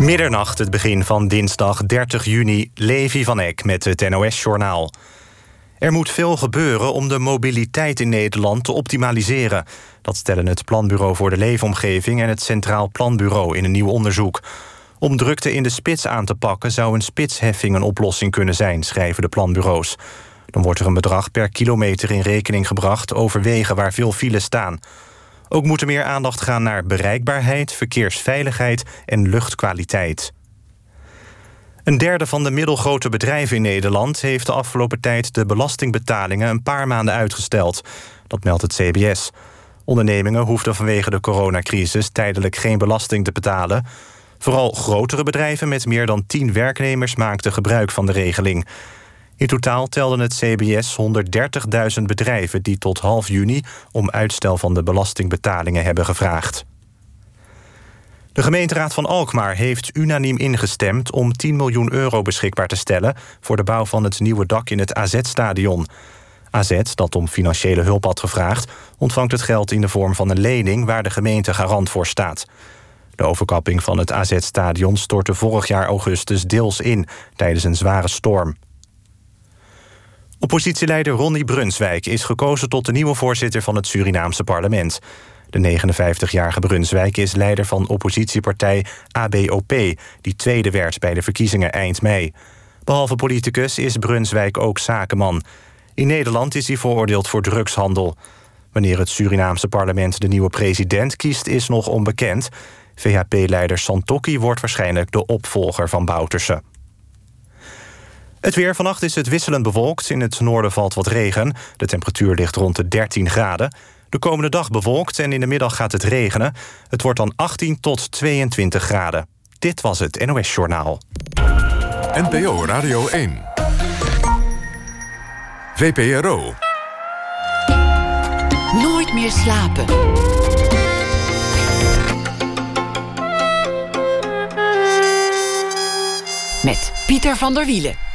Middernacht, het begin van dinsdag 30 juni, Levi van Eck met het NOS-journaal. Er moet veel gebeuren om de mobiliteit in Nederland te optimaliseren. Dat stellen het Planbureau voor de Leefomgeving en het Centraal Planbureau in een nieuw onderzoek. Om drukte in de spits aan te pakken zou een spitsheffing een oplossing kunnen zijn, schrijven de planbureaus. Dan wordt er een bedrag per kilometer in rekening gebracht over wegen waar veel files staan. Ook moet er meer aandacht gaan naar bereikbaarheid, verkeersveiligheid en luchtkwaliteit. Een derde van de middelgrote bedrijven in Nederland heeft de afgelopen tijd de belastingbetalingen een paar maanden uitgesteld. Dat meldt het CBS. Ondernemingen hoefden vanwege de coronacrisis tijdelijk geen belasting te betalen. Vooral grotere bedrijven met meer dan 10 werknemers maakten gebruik van de regeling. In totaal telden het CBS 130.000 bedrijven die tot half juni om uitstel van de belastingbetalingen hebben gevraagd. De gemeenteraad van Alkmaar heeft unaniem ingestemd om 10 miljoen euro beschikbaar te stellen voor de bouw van het nieuwe dak in het AZ-stadion. AZ, dat om financiële hulp had gevraagd, ontvangt het geld in de vorm van een lening waar de gemeente garant voor staat. De overkapping van het AZ-stadion stortte vorig jaar augustus deels in tijdens een zware storm. Oppositieleider Ronnie Brunswijk is gekozen tot de nieuwe voorzitter van het Surinaamse parlement. De 59-jarige Brunswijk is leider van oppositiepartij ABOP, die tweede werd bij de verkiezingen eind mei. Behalve politicus is Brunswijk ook zakenman. In Nederland is hij veroordeeld voor drugshandel. Wanneer het Surinaamse parlement de nieuwe president kiest, is nog onbekend. VHP-leider Santokki wordt waarschijnlijk de opvolger van Bouterse. Het weer vannacht is het wisselend bewolkt. In het noorden valt wat regen. De temperatuur ligt rond de 13 graden. De komende dag bewolkt en in de middag gaat het regenen. Het wordt dan 18 tot 22 graden. Dit was het NOS Journaal. NPO Radio 1. VPRO. Nooit meer slapen. Met Pieter van der Wielen.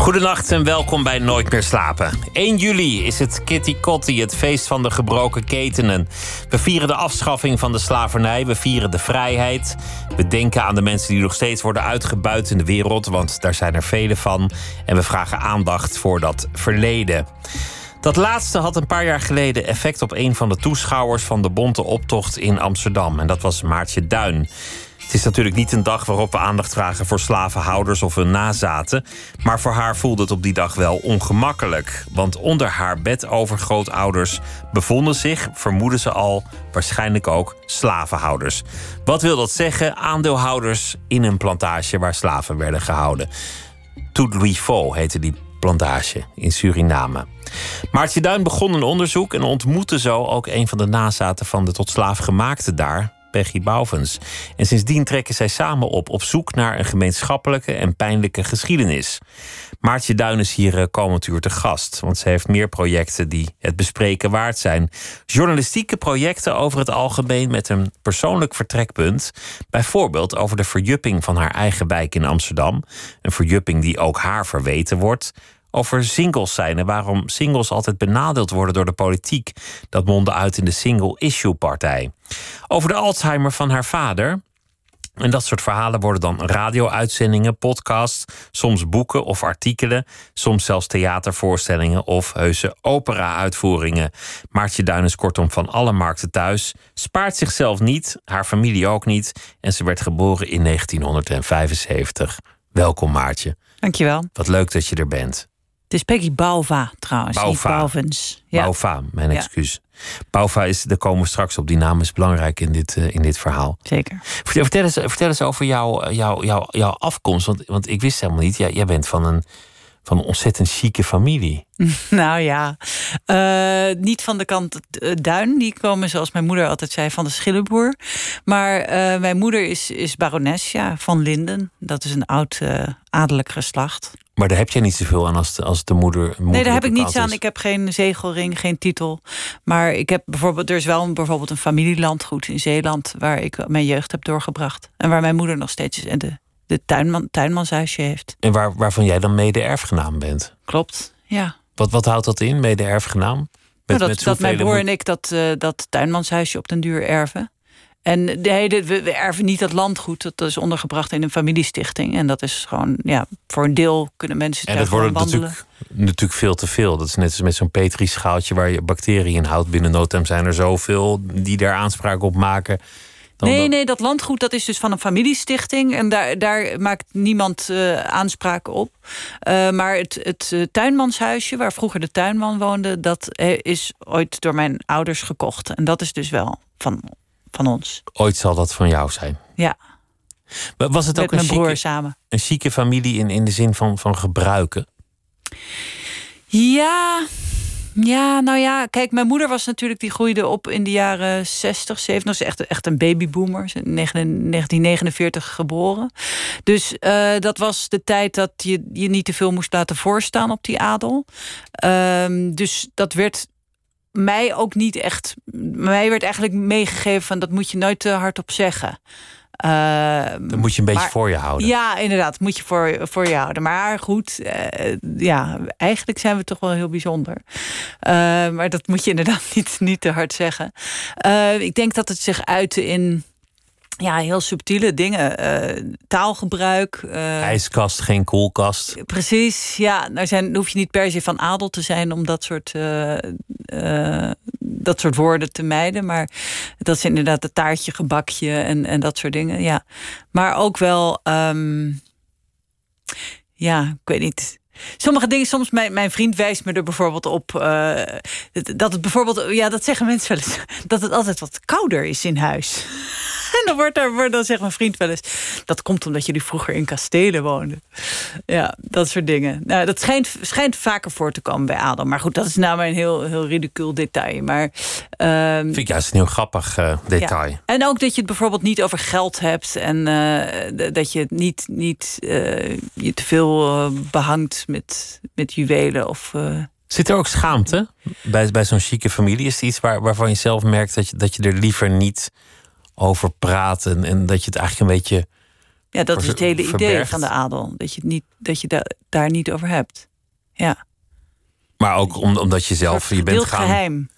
Goedenacht en welkom bij Nooit meer slapen. 1 juli is het Kitty Kotti, het feest van de gebroken ketenen. We vieren de afschaffing van de slavernij, we vieren de vrijheid. We denken aan de mensen die nog steeds worden uitgebuit in de wereld, want daar zijn er vele van. En we vragen aandacht voor dat verleden. Dat laatste had een paar jaar geleden effect op een van de toeschouwers van de Bonte Optocht in Amsterdam. En dat was Maartje Duin. Het is natuurlijk niet een dag waarop we aandacht vragen voor slavenhouders of hun nazaten. Maar voor haar voelde het op die dag wel ongemakkelijk. Want onder haar bedovergrootouders bevonden zich, vermoeden ze al, waarschijnlijk ook slavenhouders. Wat wil dat zeggen? Aandeelhouders in een plantage waar slaven werden gehouden. Tout Louis heette die plantage in Suriname. Maartje Duin begon een onderzoek en ontmoette zo ook een van de nazaten van de tot slaaf gemaakte daar, Peggy Bouvens. En sindsdien trekken zij samen op, op zoek naar een gemeenschappelijke en pijnlijke geschiedenis. Maartje Duin is hier uh, komend uur te gast, want ze heeft meer projecten die het bespreken waard zijn. Journalistieke projecten over het algemeen met een persoonlijk vertrekpunt. Bijvoorbeeld over de verjupping van haar eigen wijk in Amsterdam. Een verjupping die ook haar verweten wordt over singles zijn en waarom singles altijd benadeeld worden door de politiek. Dat mondde uit in de single-issue-partij. Over de Alzheimer van haar vader. En dat soort verhalen worden dan radio-uitzendingen, podcasts, soms boeken of artikelen, soms zelfs theatervoorstellingen of heuse opera-uitvoeringen. Maartje Duin is kortom van alle markten thuis, spaart zichzelf niet, haar familie ook niet en ze werd geboren in 1975. Welkom Maartje. Dankjewel. Wat leuk dat je er bent. Het is Peggy Bauva trouwens. Bauva. Ja. Bauva, mijn Ja. excuus. Bauva is, daar komen we straks op. Die naam is belangrijk in dit, eh, in dit verhaal. Zeker. Vertel, vertel, eens, vertel eens over jouw jouw jouw jouw afkomst. Want, want ik wist helemaal niet. Jij, jij bent van een, van een ontzettend chique familie. Nou ja, Eh, niet van de kant eh, Duin. Die komen, zoals mijn moeder altijd zei, van de Schillenboer. Maar eh, mijn moeder is, is barones ja, van Linden. Dat is een oud eh, adellijk geslacht. Maar daar heb jij niet zoveel aan als de, als de moeder. Nee, daar heb ik niets aan. is. Ik heb geen zegelring, geen titel. Maar ik heb bijvoorbeeld, er is wel een, bijvoorbeeld een familielandgoed in Zeeland... waar ik mijn jeugd heb doorgebracht. En waar mijn moeder nog steeds en de, de tuinman, tuinmanshuisje heeft. En waar, waarvan jij dan mede-erfgenaam bent. Klopt, ja. Wat, wat houdt dat in, mede-erfgenaam? Met, Nou, dat, met dat mijn broer moet- en ik dat, eh, dat tuinmanshuisje op den duur erven. En nee, de, we, erven niet dat landgoed. Dat is ondergebracht in een familiestichting. En dat is gewoon, ja, voor een deel kunnen mensen En dat wordt natuurlijk, natuurlijk veel te veel. Dat is net als met zo'n petrischaaltje waar je bacteriën in houdt. Binnen no time zijn er zoveel die daar aanspraak op maken. Nee, dat- nee, dat landgoed dat is dus van een familiestichting. En daar, daar maakt niemand eh, aanspraak op. Eh, maar het, het eh, tuinmanshuisje, waar vroeger de tuinman woonde... dat is ooit door mijn ouders gekocht. En dat is dus wel van, van ons. Ooit zal dat van jou zijn. Ja, Maar Was het met ook een mijn broer chique, samen. een chique familie in, in de zin van, van gebruiken? Ja, ja, nou ja, kijk, mijn moeder was natuurlijk, die groeide op in de jaren 60, 70. Ze is echt, echt een babyboomer, ze is in 1949 geboren. Dus eh, dat was de tijd dat je je niet te veel moest laten voorstaan op die adel. Ehm, dus dat werd mij ook niet echt. Mij werd eigenlijk meegegeven van dat moet je nooit te hardop zeggen. Ehm, Dat moet je een beetje maar- voor je houden. ja, inderdaad, moet je voor, voor je houden. Maar goed, eh, ja, eigenlijk zijn we toch wel heel bijzonder. Eh, maar dat moet je inderdaad niet, niet te hard zeggen. Eh, ik denk dat het zich uitte in ja, heel subtiele dingen. Eh, taalgebruik. eh, IJskast, geen koelkast. Precies, ja. Nou zijn, hoef je niet per se van adel te zijn om dat soort, eh, dat soort woorden te mijden. Maar dat is inderdaad het taartje, gebakje en, en dat soort dingen. Ja. Maar ook wel, ehm, ja, ik weet niet. Sommige dingen, soms mijn, mijn vriend wijst me er bijvoorbeeld op. dat- dat het bijvoorbeeld, ja, dat zeggen mensen wel eens, dat het altijd wat kouder is in huis. En dan, wordt er, wordt, dan zegt mijn vriend wel eens... dat komt omdat jullie vroeger in kastelen woonden. Ja, dat soort dingen. Nou, dat schijnt, schijnt vaker voor te komen bij Adam. Maar goed, dat is nou maar een heel, heel ridicul detail. Maar, ehm, Vind ik juist een heel grappig eh, detail. ja. En ook dat je het bijvoorbeeld niet over geld hebt. En eh, dat je het niet, niet eh, je te veel eh, behangt met, met juwelen. Of, Zit er ook schaamte bij, bij zo'n chique familie? Is het iets waar, waarvan je zelf merkt dat je, dat je er liever niet over praat en, en dat je het eigenlijk een beetje. ja, dat is het hele idee van de adel. Dat je, het niet, dat je da- daar niet over hebt. Ja, Maar ook om, omdat je zelf je bent gaan, geheim.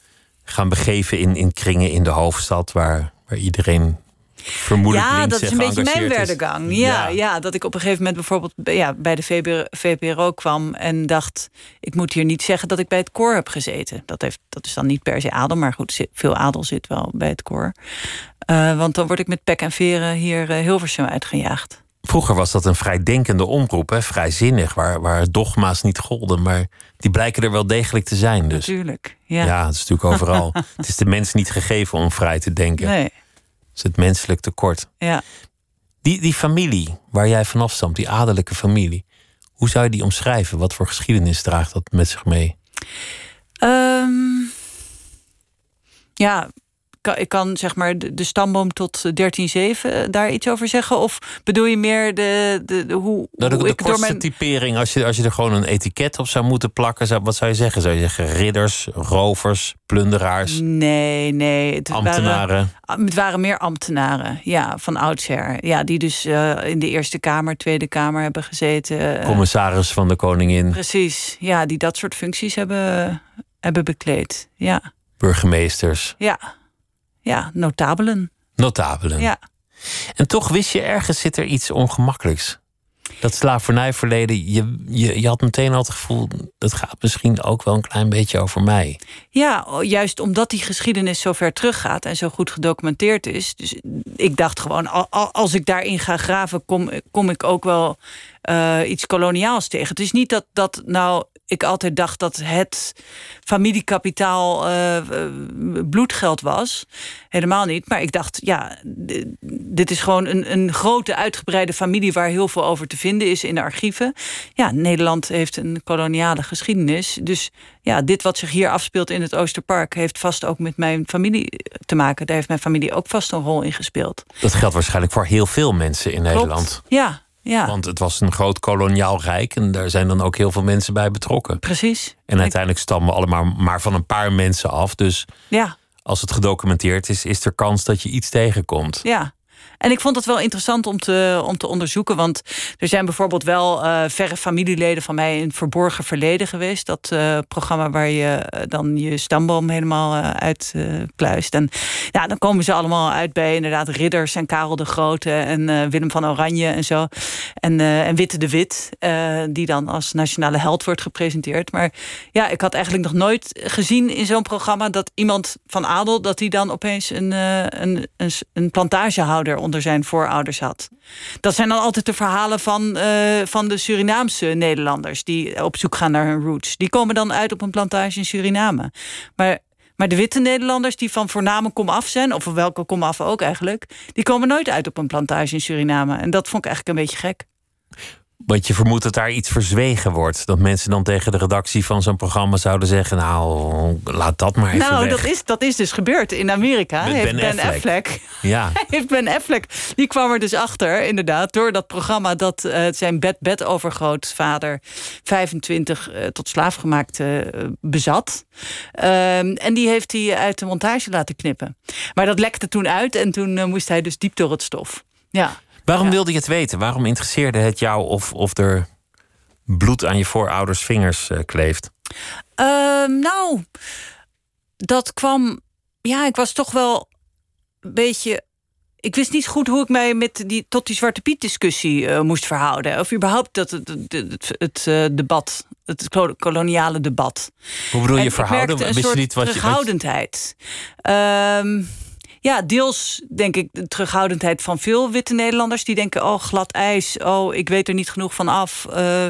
gaan begeven in, in kringen in de hoofdstad waar, waar iedereen vermoedelijk Ja, dat is en een beetje mijn werdegang. Ja, ja. dat ik op een gegeven moment bijvoorbeeld bij- ja, bij de VPRO, VPRO kwam en dacht: ik moet hier niet zeggen dat ik bij het koor heb gezeten. Dat, heeft, dat is dan niet per se adel, maar goed, veel adel zit wel bij het koor. Eh, want dan word ik met pek en veren hier eh, Hilversum uitgejaagd. Vroeger was dat een vrij denkende omroep, hè? vrijzinnig, waar, waar dogma's niet golden. Maar die blijken er wel degelijk te zijn. Dus Natuurlijk. ja, Ja. het is natuurlijk overal. het is de mens niet gegeven om vrij te denken. Nee. Is het menselijk tekort. Ja. Die, die familie waar jij vanaf stamt, die adellijke familie, hoe zou je die omschrijven? Wat voor geschiedenis draagt dat met zich mee? Ehm, ja, kan- ik kan zeg maar de, de stamboom tot 1307 daar iets over zeggen? Of bedoel je meer de, de, de hoe, Nou, de, hoe de ik door kortste mijn... typering, als je, als je er gewoon een etiket op zou moeten plakken, zou, wat zou je zeggen? Zou je zeggen ridders, rovers, plunderaars, Nee, nee. Het Waren, ambtenaren? het waren meer ambtenaren, ja, van oudsher. Ja, die dus eh, in de Eerste Kamer, Tweede Kamer hebben gezeten. Eh, Commissaris van de koningin, precies, ja, die dat soort functies hebben, hebben bekleed. Ja, burgemeesters, ja, ja, notabelen. notabelen. Ja. En toch wist je ergens zit er iets ongemakkelijks. Dat slavernijverleden, je, je, je had meteen al het gevoel, dat gaat misschien ook wel een klein beetje over mij. Ja, juist omdat die geschiedenis zo ver teruggaat en zo goed gedocumenteerd is. Dus ik dacht gewoon, al- al- als ik daarin ga graven, kom, kom ik ook wel eh, iets koloniaals tegen. Het is niet dat, dat nou, ik altijd dacht dat het familiekapitaal eh, eh, bloedgeld was. Helemaal niet. Maar ik dacht, ja, dit is gewoon een, een grote uitgebreide familie waar heel veel over te vinden is in de archieven. Ja, Nederland heeft een koloniale geschiedenis. Dus ja, dit wat zich hier afspeelt in het Oosterpark heeft vast ook met mijn familie te maken. Daar heeft mijn familie ook vast een rol in gespeeld. Dat geldt waarschijnlijk voor heel veel mensen in Klopt. Nederland. Ja, ja. Want het was een groot koloniaal rijk en daar zijn dan ook heel veel mensen bij betrokken. Precies. En uiteindelijk stammen we allemaal maar van een paar mensen af. Dus Ja, als het gedocumenteerd is, is er kans dat je iets tegenkomt. ja. En ik vond het wel interessant om te, om te onderzoeken. Want er zijn bijvoorbeeld wel uh, verre familieleden van mij in verborgen verleden geweest. Dat uh, programma waar je uh, dan je stamboom helemaal uitpluist. en ja, dan komen ze allemaal uit bij inderdaad ridders en Karel de Grote en Willem van Oranje en zo. En, en Witte de Wit, die dan als nationale held wordt gepresenteerd. Maar ja, ik had eigenlijk nog nooit gezien in zo'n programma dat iemand van adel, dat die dan opeens een, een, een, een plantagehouder zijn voorouders had. Dat zijn dan altijd de verhalen van, uh, van de Surinaamse Nederlanders die op zoek gaan naar hun roots. Die komen dan uit op een plantage in Suriname. Maar, maar de witte Nederlanders die van voorname kom af zijn, of van welke kom af ook eigenlijk, die komen nooit uit op een plantage in Suriname. En dat vond ik eigenlijk een beetje gek. Want je vermoedt dat daar iets verzwegen wordt. Dat mensen dan tegen de redactie van zo'n programma zouden zeggen: Nou, laat dat maar even. Nou, weg. Dat, is, dat is dus gebeurd in Amerika. Met heeft Ben, ben Affleck. Ja. heeft Ben Affleck. Die kwam er dus achter, inderdaad, door dat programma dat uh, zijn bed-bed overgrootvader 25 uh, tot slaafgemaakt uh, bezat. Ehm, en die heeft hij uit de montage laten knippen. Maar dat lekte toen uit en toen moest hij dus diep door het stof. Ja. Waarom wilde je het weten? Waarom interesseerde het jou of, of er bloed aan je voorouders vingers uh, kleeft? Uh, nou, dat kwam. Ja, ik was toch wel een beetje. Ik wist niet goed hoe ik mij met die, tot die Zwarte Piet discussie uh, moest verhouden. Of überhaupt dat, het, het, uh, debat, het koloniale debat. Hoe bedoel je en verhouden? Een Wist soort je niet wat je. terughoudendheid. Ja, deels denk ik de terughoudendheid van veel witte Nederlanders. Die denken, oh, glad ijs. Oh, ik weet er niet genoeg van af. Uh,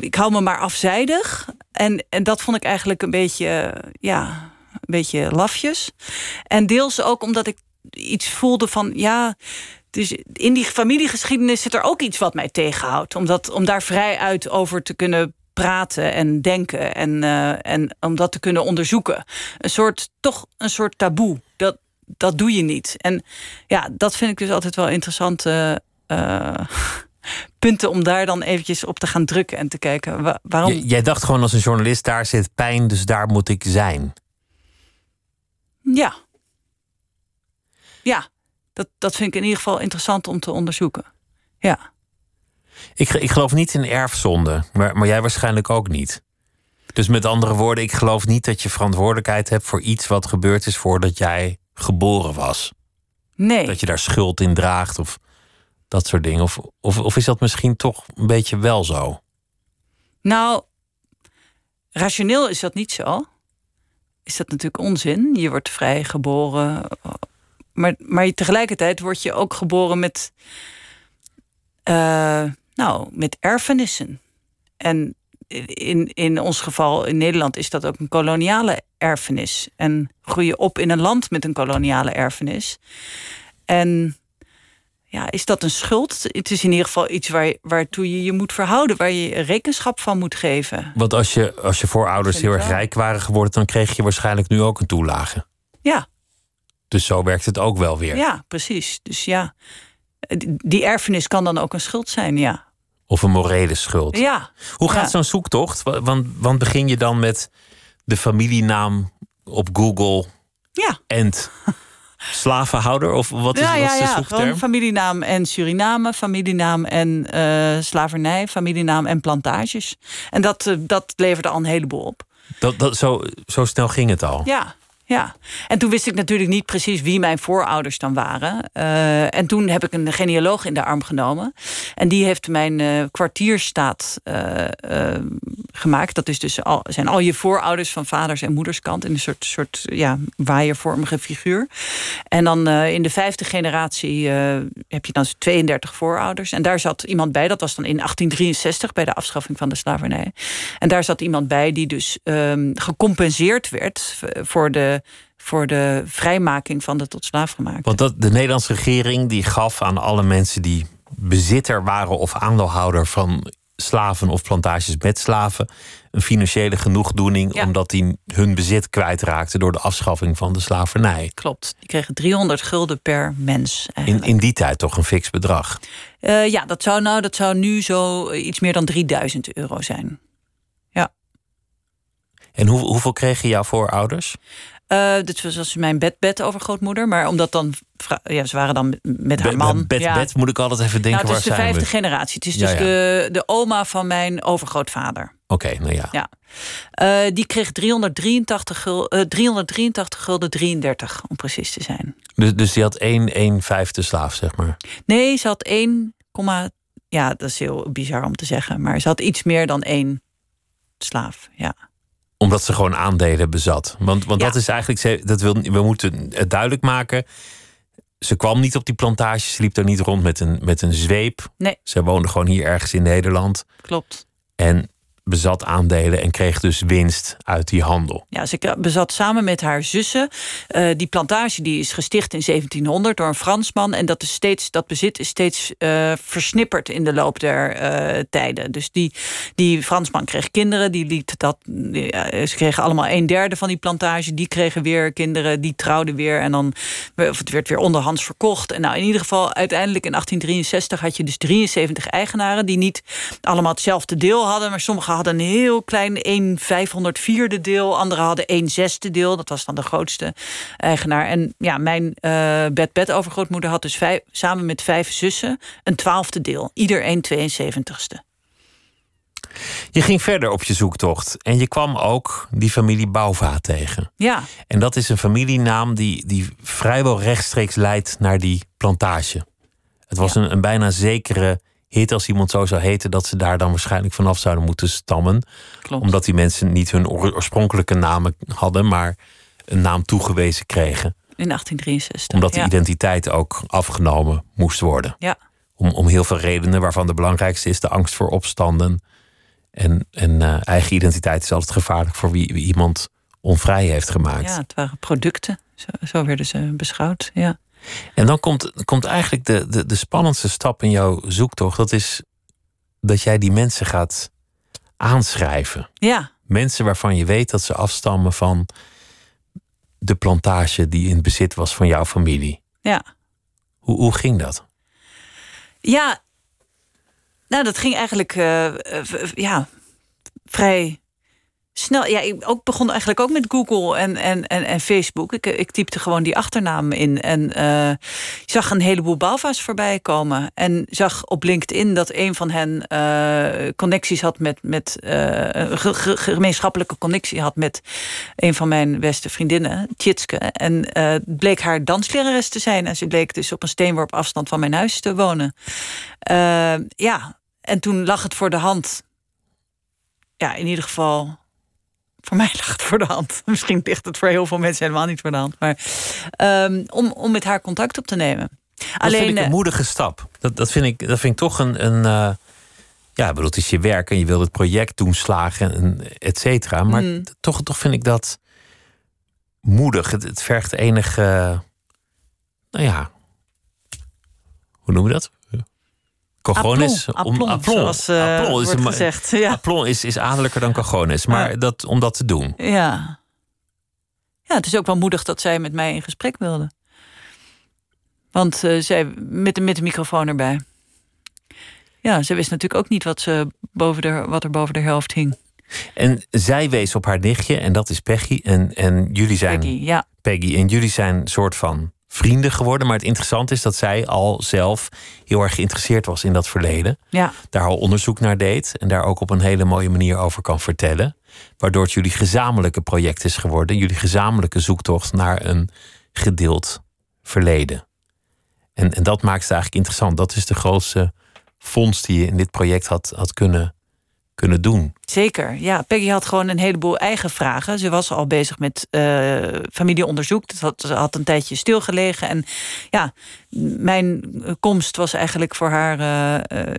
ik hou me maar afzijdig. En, en dat vond ik eigenlijk een beetje, ja, een beetje lafjes. En deels ook omdat ik iets voelde van, ja... Dus in die familiegeschiedenis zit er ook iets wat mij tegenhoudt. Omdat, om daar vrij uit over te kunnen praten en denken en, uh, en om dat te kunnen onderzoeken. Een soort, toch een soort taboe. Dat, dat doe je niet. En ja, dat vind ik dus altijd wel interessante uh, punten om daar dan eventjes op te gaan drukken en te kijken wa waarom. J jij dacht gewoon als een journalist, daar zit pijn, dus daar moet ik zijn. Ja. Ja, dat, dat vind ik in ieder geval interessant om te onderzoeken. Ja. Ik, ik geloof niet in erfzonde, maar, maar jij waarschijnlijk ook niet. Dus met andere woorden, ik geloof niet dat je verantwoordelijkheid hebt voor iets wat gebeurd is voordat jij geboren was. Nee. Dat je daar schuld in draagt of dat soort dingen. Of, of, of is dat misschien toch een beetje wel zo? Nou, rationeel is dat niet zo. Is dat natuurlijk onzin. Je wordt vrij geboren. Maar, maar tegelijkertijd word je ook geboren met, uh, nou, met erfenissen. En in, in ons geval in Nederland is dat ook een koloniale erfenis. En groei je op in een land met een koloniale erfenis. En ja, is dat een schuld? Het is in ieder geval iets waar, waartoe je je moet verhouden, waar je rekenschap van moet geven. Want als je, als je voorouders heel erg rijk waren geworden, dan kreeg je waarschijnlijk nu ook een toelage. Ja. Dus zo werkt het ook wel weer. Ja, precies. Dus ja, die erfenis kan dan ook een schuld zijn, ja. Of een morele schuld. Ja. Hoe gaat ja. zo'n zoektocht? Want, want begin je dan met de familienaam op Google ja. en slavenhouder? Of wat is, ja, ja, wat is de ja. zoekterm? Gewoon familienaam en Suriname, familienaam en uh, slavernij, familienaam en plantages. En dat, uh, dat leverde al een heleboel op. Dat, dat, zo, zo snel ging het al? Ja, ja, en toen wist ik natuurlijk niet precies wie mijn voorouders dan waren. Uh, en toen heb ik een genealoog in de arm genomen. En die heeft mijn uh, kwartierstaat uh, gemaakt. Dat is dus al, zijn al je voorouders van vaders en moederskant in een soort, soort ja, waaiervormige figuur. En dan in de vijfde generatie heb je dan 32 voorouders. En daar zat iemand bij, dat was dan in 1863 bij de afschaffing van de slavernij. En daar zat iemand bij die dus um, gecompenseerd werd voor de voor de vrijmaking van de tot slaafgemaakte. Want dat, de Nederlandse regering die gaf aan alle mensen die bezitter waren of aandeelhouder van slaven of plantages met slaven een financiële genoegdoening Ja. omdat die hun bezit kwijtraakten door de afschaffing van de slavernij. Klopt, die kregen 300 gulden per mens. In, Eigenlijk. in die tijd toch een fix bedrag. Eh, ja, dat zou, nou, dat zou nu zo iets meer dan 3000 euro zijn. En hoe, hoeveel kregen jouw voorouders? Uh, dit was, mijn bed-bed overgrootmoeder. Maar omdat dan... Ja, ze waren dan met haar man. Bed-bed ja. moet ik altijd even denken, nou, Het is de vijfde we? generatie. Het is dus De, de oma van mijn overgrootvader. Oké, nou ja. ja. Uh, die kreeg 383 gulden, uh, 383 gulden 33, om precies te zijn. Dus, dus die had 1, 1 vijfde slaaf, zeg maar? Nee, ze had 1, ja, dat is heel bizar om te zeggen. Maar ze had iets meer dan één slaaf, ja omdat ze gewoon aandelen bezat. Want, want Ja. dat is eigenlijk, dat wil, we moeten het duidelijk maken. Ze kwam niet op die plantage, ze liep daar niet rond met een, met een zweep. Nee. Ze woonde gewoon hier ergens in Nederland. Klopt. En bezat aandelen en kreeg dus winst uit die handel. Ja, ze bezat samen met haar zussen. eh, die plantage die is gesticht in 1700 door een Fransman. En dat, is steeds, dat bezit is steeds eh, versnipperd in de loop der eh, tijden. Dus die, die Fransman kreeg kinderen. Die liet dat, ze kregen allemaal een derde van die plantage. Die kregen weer kinderen, die trouwden weer. En dan of het werd weer onderhands verkocht. En nou, in ieder geval, uiteindelijk in 1863 had je dus 73 eigenaren... die niet allemaal hetzelfde deel hadden. Maar sommigen hadden een heel klein 1 504e deel. Anderen hadden 1 zesde deel. Dat was dan de grootste eigenaar. En ja, mijn uh, bed-bed overgrootmoeder had dus vijf, samen met vijf zussen een twaalfde deel. Ieder 1 72ste. Je ging verder op je zoektocht en je kwam ook die familie Bouwva tegen. Ja. En dat is een familienaam die, die vrijwel rechtstreeks leidt naar die plantage. Het was Ja. een, een bijna zekere hit als iemand zo zou heten, dat ze daar dan waarschijnlijk vanaf zouden moeten stammen. Klopt. Omdat die mensen niet hun oor- oorspronkelijke namen hadden, maar een naam toegewezen kregen. In 1863. Omdat de identiteit ook afgenomen moest worden. Ja. Om, om heel veel redenen, waarvan de belangrijkste is de angst voor opstanden. En, en eh, eigen identiteit is altijd gevaarlijk voor wie, wie iemand onvrij heeft gemaakt. ja, het waren producten. Zo, zo werden ze beschouwd. Ja. En dan komt, komt eigenlijk de, de, de spannendste stap in jouw zoektocht. Dat is dat jij die mensen gaat aanschrijven. ja. Mensen waarvan je weet dat ze afstammen van de plantage die in bezit was van jouw familie. Ja. Hoe, hoe ging dat? Ja, nou, dat ging eigenlijk eh, eh, ja, vrij snel. Ja, ik ook begon eigenlijk ook met Google en, en, en, en Facebook. Ik, ik typte gewoon die achternaam in en ik zag een heleboel Balva's voorbij komen. En zag op LinkedIn dat een van hen eh, connecties had met, met eh, een ge- ge- gemeenschappelijke connectie had met een van mijn beste vriendinnen, Tjitske. En bleek haar danslerares te zijn. En ze bleek dus op een steenworp afstand van mijn huis te wonen. Ja, en toen lag het voor de hand. Ja, in ieder geval. Voor mij lag het voor de hand. Misschien ligt het voor heel veel mensen helemaal niet voor de hand. Maar ehm, om, om met haar contact op te nemen. Dat vind ik eh, een moedige stap. Dat, dat, vind, ik, dat vind ik toch een. een eh, ja, bedoel, het is je werk en je wil het project doen slagen, en et cetera. Maar Mm. toch, toch vind ik dat moedig. Het, het vergt enig. eh, nou ja. Hoe noemen we dat? Cojones. Aplomb, zoals, eh, is wordt gezegd, ja. aplomb is, is adellijker dan cojones. Maar Ja. dat, om dat te doen. Ja. Ja, het is ook wel moedig dat zij met mij in gesprek wilde. Want eh, zij, met, de, met de microfoon erbij. Ja, ze wist natuurlijk ook niet wat, ze boven de, wat er boven de helft hing. En zij wees op haar nichtje, en dat is Peggy. En, en jullie zijn. Peggy, ja. Peggy. En jullie zijn een soort van vrienden geworden. Maar het interessante is dat zij al zelf heel erg geïnteresseerd was in dat verleden. Ja, Daar al onderzoek naar deed. En daar ook op een hele mooie manier over kan vertellen. Waardoor het jullie gezamenlijke project is geworden. Jullie gezamenlijke zoektocht naar een gedeeld verleden. En, en dat maakt het eigenlijk interessant. Dat is de grootste fonds die je in dit project had, had kunnen, kunnen doen. zeker. Ja, Peggy had gewoon een heleboel eigen vragen. Ze was al bezig met eh, familieonderzoek. Ze had een tijdje stilgelegen. En ja, mijn komst was eigenlijk voor haar eh, eh,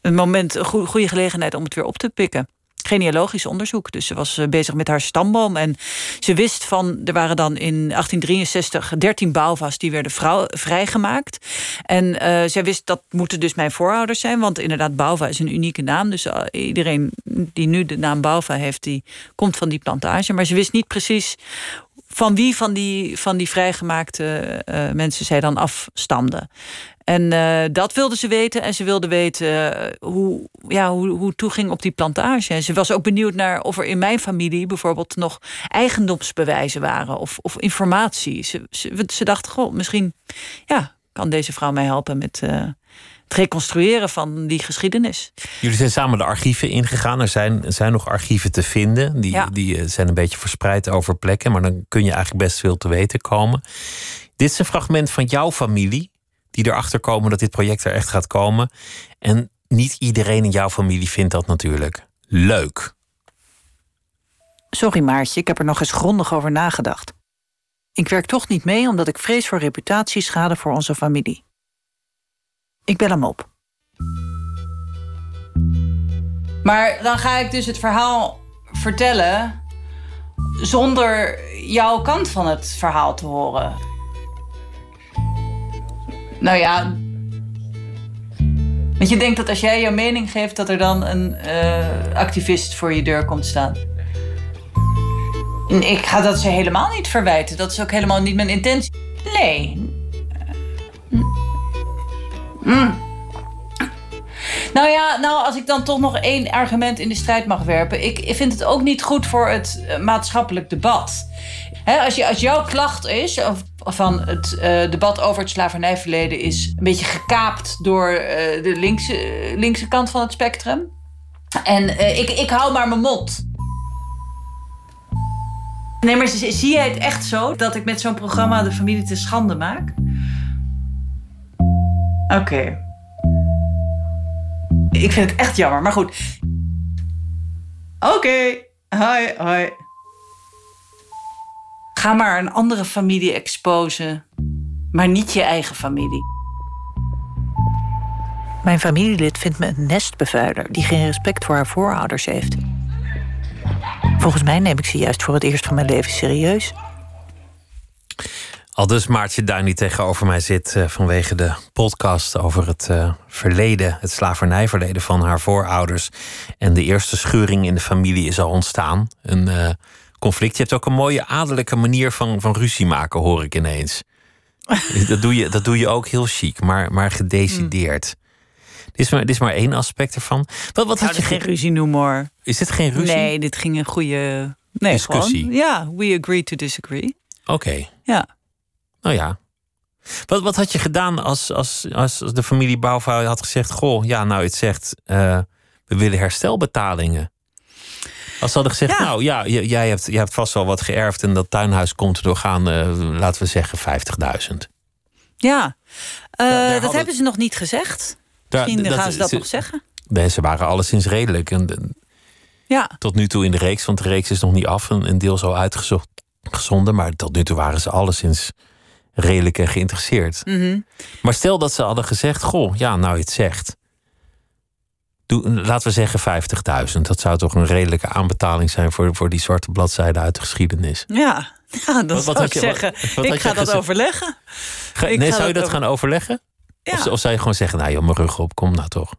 een moment, een goe- goede gelegenheid om het weer op te pikken. Genealogisch onderzoek. Dus ze was eh, bezig met haar stamboom. En ze wist van, er waren dan in 1863 13 Bauva's die werden vrouw, vrijgemaakt. En eh, zij wist dat moeten dus mijn voorouders zijn. Want inderdaad, Bauva is een unieke naam. Dus eh, iedereen die nu de naam Bauva heeft, die komt van die plantage. Maar ze wist niet precies van wie van die, van die vrijgemaakte uh, mensen zij dan afstamden. En uh, dat wilde ze weten. En ze wilde weten hoe, ja, hoe, hoe het toeging op die plantage. En ze was ook benieuwd naar of er in mijn familie bijvoorbeeld nog eigendomsbewijzen waren of, of informatie. Ze, ze, ze dacht, goh, misschien ja, kan deze vrouw mij helpen met het reconstrueren van die geschiedenis. Jullie zijn samen de archieven ingegaan. Er zijn, er zijn nog archieven te vinden. Die, die eh, zijn een beetje verspreid over plekken. Maar dan kun je eigenlijk best veel te weten komen. Dit is een fragment van jouw familie. Die erachter komen dat dit project er echt gaat komen. En niet iedereen in jouw familie vindt dat natuurlijk leuk. Sorry Maartje, ik heb er nog eens grondig over nagedacht. Ik werk toch niet mee omdat ik vrees voor reputatieschade voor onze familie. Ik bel hem op. Maar dan ga ik dus het verhaal vertellen zonder jouw kant van het verhaal te horen. Nou ja. Want je denkt dat als jij jouw mening geeft, dat er dan een uh, activist voor je deur komt staan. Ik ga dat ze helemaal niet verwijten. Dat is ook helemaal niet mijn intentie. Nee. Mm. Nou ja, nou, als ik dan toch nog één argument in de strijd mag werpen. Ik, vind het ook niet goed voor het uh, maatschappelijk debat. als, je, als jouw klacht is of, van het uh, debat over het slavernijverleden is een beetje gekaapt door uh, de linkse, linkse kant van het spectrum. En ik, ik hou maar mijn mond. Nee, maar zie jij het echt zo dat ik met zo'n programma de familie te schande maak? Oké. Ik vind het echt jammer, maar goed. Oké. Hoi, hoi. Ga maar een andere familie exposen, maar niet je eigen familie. Mijn familielid vindt me een nestbevuiler die geen respect voor haar voorouders heeft. Volgens mij neem ik ze juist voor het eerst van mijn leven serieus. Al dus Maartje Duin tegenover mij zit uh, vanwege de podcast over het uh, verleden, het slavernijverleden van haar voorouders. En de eerste schuring in de familie is al ontstaan. Een uh, conflict. Je hebt ook een mooie adellijke manier van, van ruzie maken, hoor ik ineens. dat, doe je, dat doe je ook heel chic, maar, maar gedecideerd. Dit is, maar, dit is maar één aspect ervan. Wat, wat had je geen ruzie noemen hoor. Is dit geen ruzie? Nee, dit ging een goede nee, discussie. Gewoon, ja, we agree to disagree. Oké. Ja. Nou ja. Wat, wat had je gedaan als, als, als de familie Bouwvrouw had gezegd: Goh, ja, nou, het zegt, uh, we willen herstelbetalingen. Als ze hadden gezegd: Nou ja, jij hebt, jij hebt vast wel wat geërfd en dat tuinhuis komt er doorgaan, uh, laten we zeggen, 50.000. Ja, uh, dat hebben ze nog niet gezegd. Misschien dat, gaan ze dat nog zeggen. Nee, ze waren alleszins redelijk. En, ja. Tot nu toe in de reeks, want de reeks is nog niet af. Een, een deel zo uitgezonden, maar tot nu toe waren ze alleszins redelijk en geïnteresseerd. Mhm. Maar stel dat ze hadden gezegd: Goh, ja, nou je het zegt. Laten we zeggen 50.000. Dat zou toch een redelijke aanbetaling zijn voor, voor die zwarte bladzijde uit de geschiedenis. Ja, ja dat wat, zou ik zeggen. ik ga dat overleggen. nee, zou je dat gaan overleggen? Ja. Of, of, zou je gewoon zeggen: Nou, joh, mijn rug op, kom nou toch.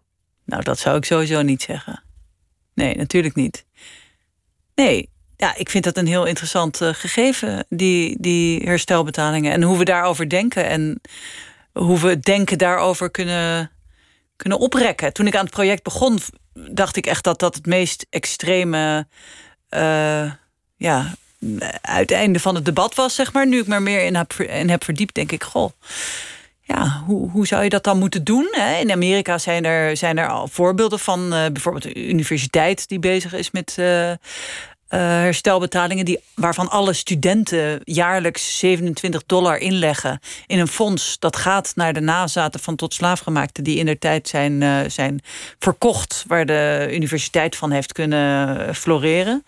Nou, dat zou ik sowieso niet zeggen. Nee, natuurlijk niet. Nee, ja, ik vind dat een heel interessant uh, gegeven, die, die herstelbetalingen. En hoe we daarover denken en hoe we het denken daarover kunnen, kunnen oprekken. Toen ik aan het project begon, dacht ik echt dat dat het meest extreme uh, ja, uiteinde van het debat was, zeg maar. Nu ik me meer in heb, heb verdiept, denk ik, goh. Ja, hoe, hoe zou je dat dan moeten doen? In Amerika zijn er, zijn er al voorbeelden van uh, bijvoorbeeld een universiteit die bezig is met uh, herstelbetalingen, die, waarvan alle studenten jaarlijks 27 dollar inleggen in een fonds dat gaat naar de nazaten van tot slaafgemaakten die in der tijd zijn, uh, zijn verkocht, waar de universiteit van heeft kunnen floreren.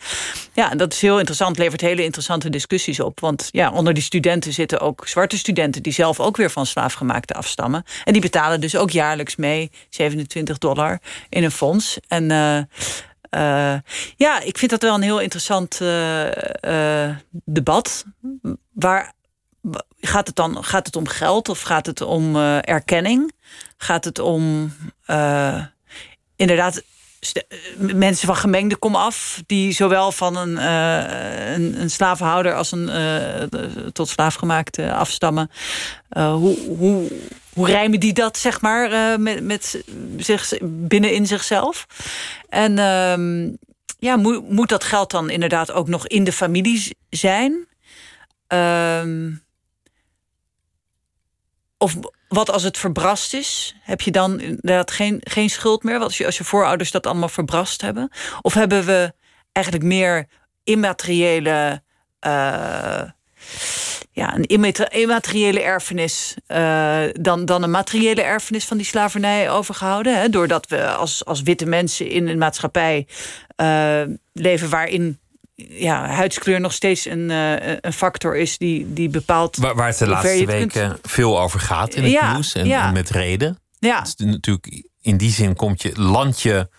Ja, dat is heel interessant, levert hele interessante discussies op. Want ja, onder die studenten zitten ook zwarte studenten die zelf ook weer van slaafgemaakten afstammen. En die betalen dus ook jaarlijks mee 27 dollar in een fonds. En uh, ja, ik vind dat wel een heel interessant uh, uh, debat. Waar gaat het dan? Gaat het om geld of gaat het om erkenning? Gaat het om inderdaad mensen van gemengde kom af, die zowel van een, een, een, slavenhouder als een tot slaafgemaakte afstammen. hoe, hoe, hoe rijmen die dat, zeg maar, met, met zich, binnen in zichzelf? En ehm, ja, moet, moet dat geld dan inderdaad ook nog in de familie zijn? Ehm, of wat als het verbrast is? Heb je dan inderdaad geen, geen schuld meer? Wat als je, als je voorouders dat allemaal verbrast hebben? Of hebben we eigenlijk meer immateriële. Uh, ja, een immateriële erfenis uh, dan, dan een materiële erfenis van die slavernij overgehouden. Hè? Doordat we als, als witte mensen in een maatschappij uh, leven waarin ja, huidskleur nog steeds een, uh, een factor is die, die bepaalt. Waar, waar het de laatste weken veel over gaat in het nieuws en, en, met reden. Ja. is natuurlijk in die zin komt je landje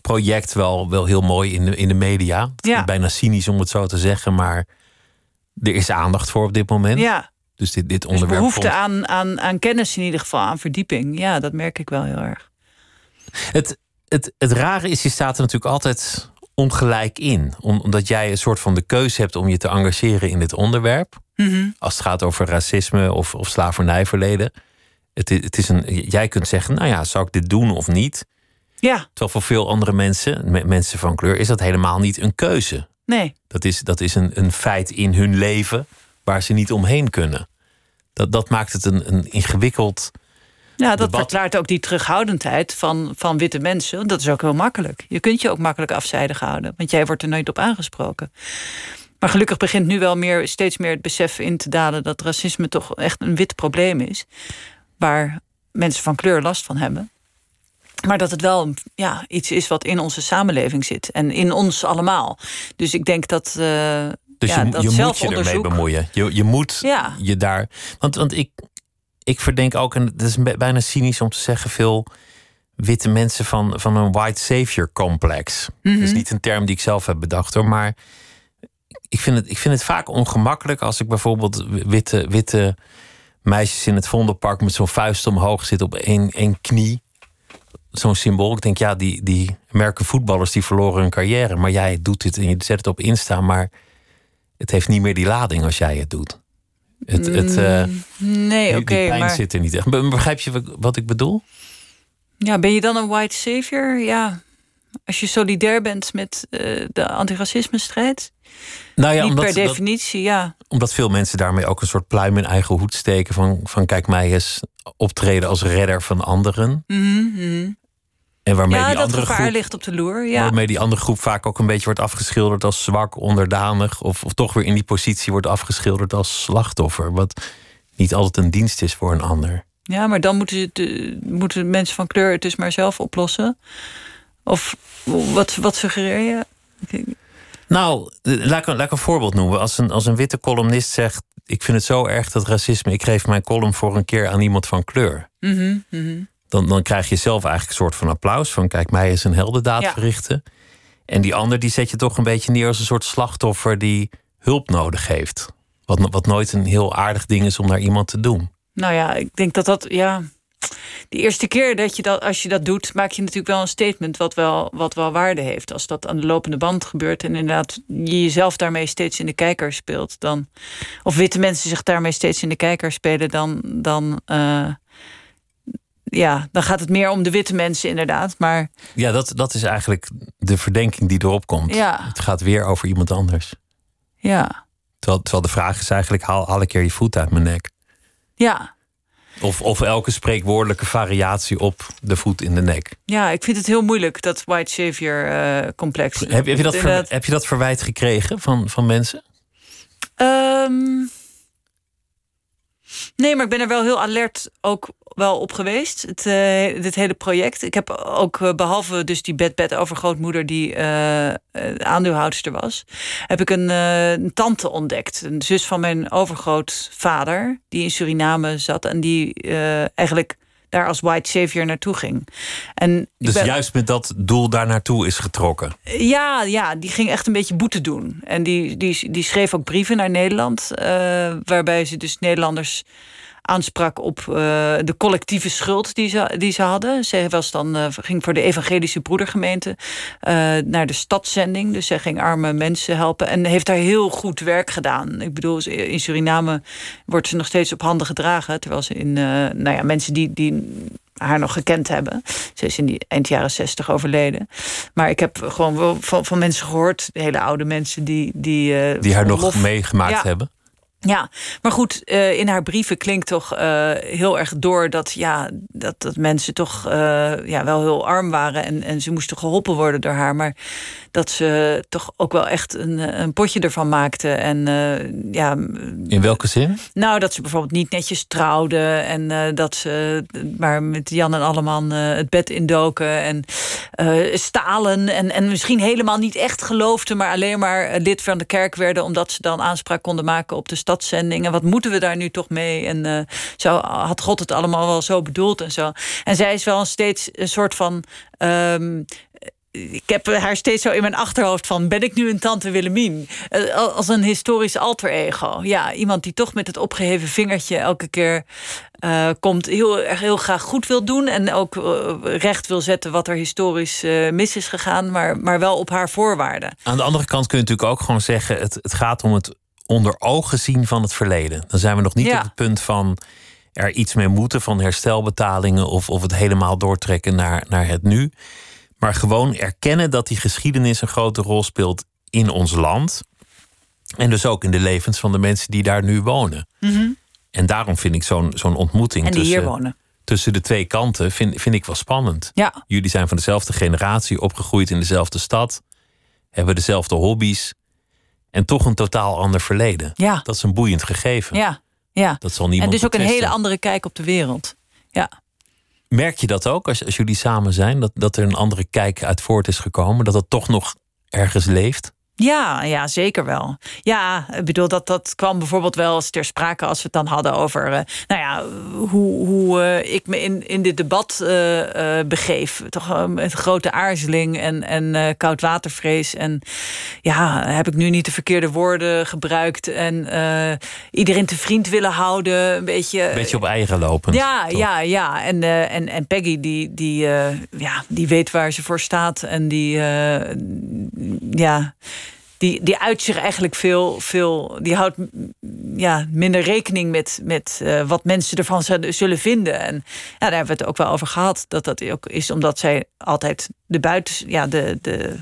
project wel, wel heel mooi in de, in de media. Ja. Bijna cynisch om het zo te zeggen, maar er is aandacht voor op dit moment. Ja. Dus dit, dit dus onderwerp. Dus behoefte aan, aan, aan kennis in ieder geval, aan verdieping. Ja, dat merk ik wel heel erg. Het, het, het rare is, je staat er natuurlijk altijd ongelijk in. Omdat jij een soort van de keuze hebt om je te engageren in dit onderwerp. Mhm. Als het gaat over racisme of, of slavernijverleden. Het, het is een, jij kunt zeggen, nou ja, zou ik dit doen of niet? Ja. Terwijl voor veel andere mensen, mensen van kleur, is dat helemaal niet een keuze. Nee. Dat is, dat is een, een feit in hun leven waar ze niet omheen kunnen. Dat, dat maakt het een, een ingewikkeld ja, dat verklaart ook die terughoudendheid van, van witte mensen. Dat is ook heel makkelijk. Je kunt je ook makkelijk afzijdig houden, want jij wordt er nooit op aangesproken. Maar gelukkig begint nu wel meer, steeds meer het besef in te dalen dat racisme toch echt een wit probleem is. Waar mensen van kleur last van hebben. Maar dat het wel ja, iets is wat in onze samenleving zit. En in ons allemaal. Dus ik denk dat. Uh, dus ja, je, dat je moet je ermee bemoeien. Je, je moet ja. je daar. Want, want ik, ik verdenk ook, en het is bijna cynisch om te zeggen, veel witte mensen van, van een white savior complex. Dat is Mhm. niet een term die ik zelf heb bedacht hoor, maar ik vind het, ik vind het vaak ongemakkelijk als ik bijvoorbeeld witte, witte meisjes in het Vondelpark met zo'n vuist omhoog zit op één, één knie. Zo'n symbool. Ik denk, ja, die, die merken voetballers die verloren hun carrière. Maar jij doet dit en je zet het op Insta, maar het heeft niet meer die lading als jij het doet. Het, het, uh, nee, oké. Okay, pijn maar... zit er niet echt. Begrijp je wat ik bedoel? Ja, ben je dan een white savior? Ja, als je solidair bent met uh, de antiracisme-strijd. Nou ja, niet omdat, per definitie, dat, ja. Omdat veel mensen daarmee ook een soort pluim in eigen hoed steken. Van, van kijk mij eens optreden als redder van anderen. Mm -hmm. En waarmee ja, die dat andere gevaar groep, ligt op de loer. Ja. Waarmee die andere groep vaak ook een beetje wordt afgeschilderd als zwak, onderdanig. Of, of toch weer in die positie wordt afgeschilderd als slachtoffer. Wat niet altijd een dienst is voor een ander. Ja, maar dan moeten, de, moeten mensen van kleur het dus maar zelf oplossen. Of wat, wat suggereer je? Nou, laat ik, laat ik een voorbeeld noemen. Als een, als een witte columnist zegt: Ik vind het zo erg dat racisme. Ik geef mijn column voor een keer aan iemand van kleur. Mm -hmm, mm -hmm. Dan, dan krijg je zelf eigenlijk een soort van applaus. Van kijk, mij is een heldendaad ja. verrichten. En die ander die zet je toch een beetje neer als een soort slachtoffer die hulp nodig heeft. Wat, wat nooit een heel aardig ding is om naar iemand te doen. Nou ja, ik denk dat dat, ja. De eerste keer dat je dat, als je dat doet, maak je natuurlijk wel een statement wat wel, wat wel waarde heeft. Als dat aan de lopende band gebeurt en inderdaad je jezelf daarmee steeds in de kijker speelt, dan. Of witte mensen zich daarmee steeds in de kijker spelen, dan. dan uh, ja, dan gaat het meer om de witte mensen inderdaad. Maar... Ja, dat, dat is eigenlijk de verdenking die erop komt. Ja. Het gaat weer over iemand anders. Ja. Terwijl, terwijl de vraag is eigenlijk, haal, ik keer je voet uit mijn nek? Ja. Of, of elke spreekwoordelijke variatie op de voet in de nek. Ja, ik vind het heel moeilijk, dat white savior uh, complex. Heb, heb, je dat ver, heb je dat verwijt gekregen van, van mensen? Um, nee, maar ik ben er wel heel alert ook wel op geweest. Het, uh, dit hele project. Ik heb ook, uh, behalve dus die bed-bed overgrootmoeder die uh, aandeelhoudster was, heb ik een, een, tante ontdekt. Een zus van mijn overgrootvader, die in Suriname zat en die eigenlijk daar als white savior naartoe ging. En dus ben, juist met dat doel daar naartoe is getrokken? Ja, ja, die ging echt een beetje boete doen. En die, die, die schreef ook brieven naar Nederland, waarbij ze dus Nederlanders aansprak op uh, de collectieve schuld die ze, die ze hadden. Ze was dan, uh, ging voor de evangelische broedergemeente uh, naar de stadszending. Dus zij ging arme mensen helpen en heeft daar heel goed werk gedaan. Ik bedoel, in Suriname wordt ze nog steeds op handen gedragen. Terwijl ze in, nou ja, mensen die, die haar nog gekend hebben. Ze is in die eind jaren zestig overleden. Maar ik heb gewoon van, van mensen gehoord, hele oude mensen die. Die, die haar nog meegemaakt hebben. Ja, maar goed, uh, in haar brieven klinkt toch uh, heel erg door dat, ja, dat, dat mensen toch uh, ja, wel heel arm waren en, en ze moesten geholpen worden door haar. Maar dat ze toch ook wel echt een, een potje ervan maakte. En, ja, in welke zin? Nou, dat ze bijvoorbeeld niet netjes trouwden en dat ze maar met Jan en Alleman het bed indoken en stalen. En, en misschien helemaal niet echt geloofden, maar alleen maar lid van de kerk werden omdat ze dan aanspraak konden maken op de stadszending. En wat moeten we daar nu toch mee? En uh, zo had God het allemaal wel zo bedoeld en zo. En zij is wel steeds een soort van. Um, ik heb haar steeds zo in mijn achterhoofd van... ben ik nu een tante Willemien? Uh, als een historisch alter ego. Ja, iemand die toch met het opgeheven vingertje elke keer uh, komt... Heel, heel graag goed wil doen en ook uh, recht wil zetten... wat er historisch mis is gegaan, maar, maar wel op haar voorwaarden. Aan de andere kant kun je natuurlijk ook gewoon zeggen... het, het gaat om het onder ogen zien van het verleden. Dan zijn we nog niet op het punt van er iets mee moeten, van herstelbetalingen of, of het helemaal doortrekken naar, naar het nu. Maar gewoon erkennen dat die geschiedenis een grote rol speelt in ons land. En dus ook in de levens van de mensen die daar nu wonen. Mhm. En daarom vind ik zo'n zo'n ontmoeting tussen, tussen de twee kanten vind, vind ik wel spannend. Ja. Jullie zijn van dezelfde generatie, opgegroeid in dezelfde stad, hebben dezelfde hobby's. En toch een totaal ander verleden. Ja. Dat is een boeiend gegeven. Ja, ja. Dat zal niemand En dus ook een hele andere kijk op de wereld. Ja. Merk je dat ook als, als jullie samen zijn? Dat, dat er een andere kijk uit voort is gekomen? Dat het toch nog ergens leeft? Ja, ja, zeker wel. Ja, ik bedoel, dat, dat kwam bijvoorbeeld wel eens ter sprake als we het dan hadden over, uh, nou ja, hoe, hoe uh, ik me in, in dit debat uh, begeef. Toch met grote aarzeling en, en koudwatervrees. En ja, heb ik nu niet de verkeerde woorden gebruikt en iedereen te vriend willen houden. Een beetje. Een beetje op eigen lopen. Ja, ja, ja. En, en, en Peggy, die, die, ja, die weet waar ze voor staat en die, ja die, die uit zich eigenlijk veel, veel die houdt ja, minder rekening met, met uh, wat mensen ervan zullen vinden. En ja, daar hebben we het ook wel over gehad. Dat dat ook is omdat zij altijd de buiten, ja, de, de,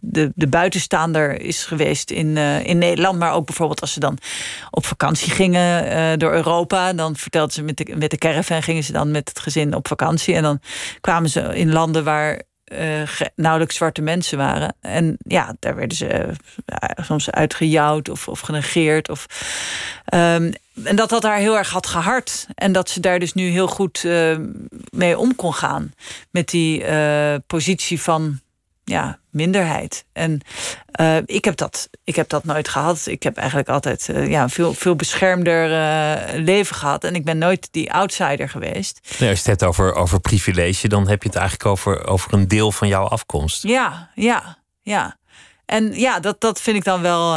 de, de buitenstaander is geweest in, uh, in Nederland. Maar ook bijvoorbeeld als ze dan op vakantie gingen uh, door Europa. Dan vertelde ze met de, met de caravan gingen ze dan met het gezin op vakantie. En dan kwamen ze in landen waar uh, nauwelijks zwarte mensen waren. En ja, daar werden ze uh, soms uitgejouwd of, of genegeerd. Of, um, en dat dat haar heel erg had gehard. En dat ze daar dus nu heel goed uh, mee om kon gaan. Met die positie van ja, minderheid. En uh, ik, heb dat, ik heb dat nooit gehad. Ik heb eigenlijk altijd uh, ja, veel, veel beschermder uh, leven gehad. En ik ben nooit die outsider geweest. Nee, als je het hebt over, over privilege, dan heb je het eigenlijk over, over een deel van jouw afkomst. Ja, ja, ja. En ja, dat, dat vind ik dan wel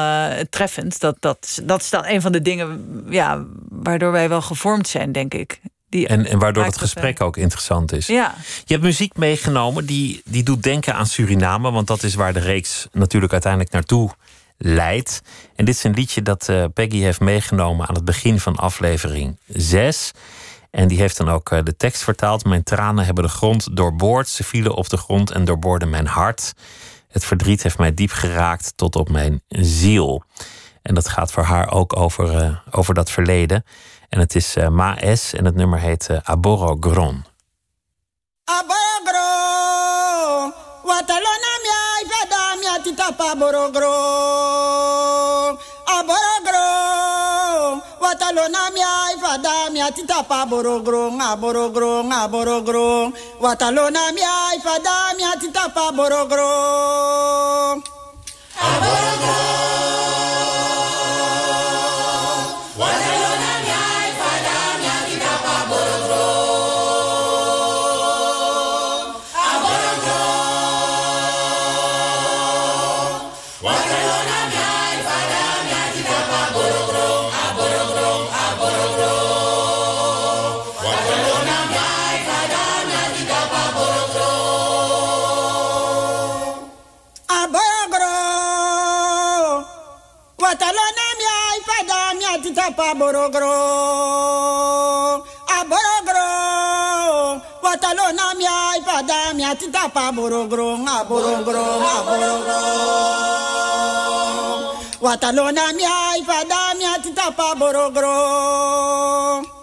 treffend. Dat, dat, dat is dan een van de dingen ja, waardoor wij wel gevormd zijn, denk ik. Die en, en waardoor het gesprek ook interessant is. Ja. Je hebt muziek meegenomen die, die doet denken aan Suriname, want dat is waar de reeks natuurlijk uiteindelijk naartoe leidt. En dit is een liedje dat uh, Peggy heeft meegenomen aan het begin van aflevering 6. En die heeft dan ook uh, de tekst vertaald. Mijn tranen hebben de grond doorboord. Ze vielen op de grond en doorboorden mijn hart. Het verdriet heeft mij diep geraakt tot op mijn ziel. En dat gaat voor haar ook over, uh, over dat verleden. En het is uh, S en het nummer heet uh, Aboro Gron. Aboro watalona mia ifada mia titapa Aboro Gron. Aboro Gron, watalona mia ifada mia titapa Aboro Gron, Aboro Gron, titapa. Aboro Gron. Aborogro, aborogro. borogoro watalo na mi a ipada mi tita pa borogoro a borogoro a watalo na mi ipada tita pa borogoro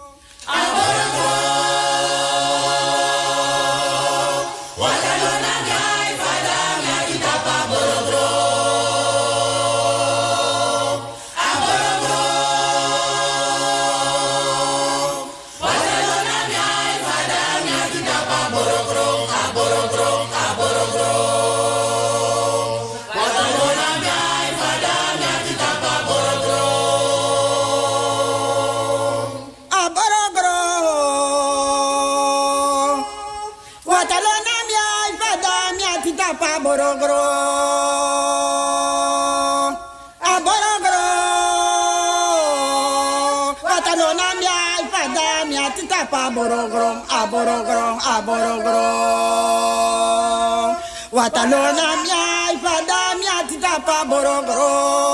borogro. A borogro. Watalona mia ifada mia tita pa borogro.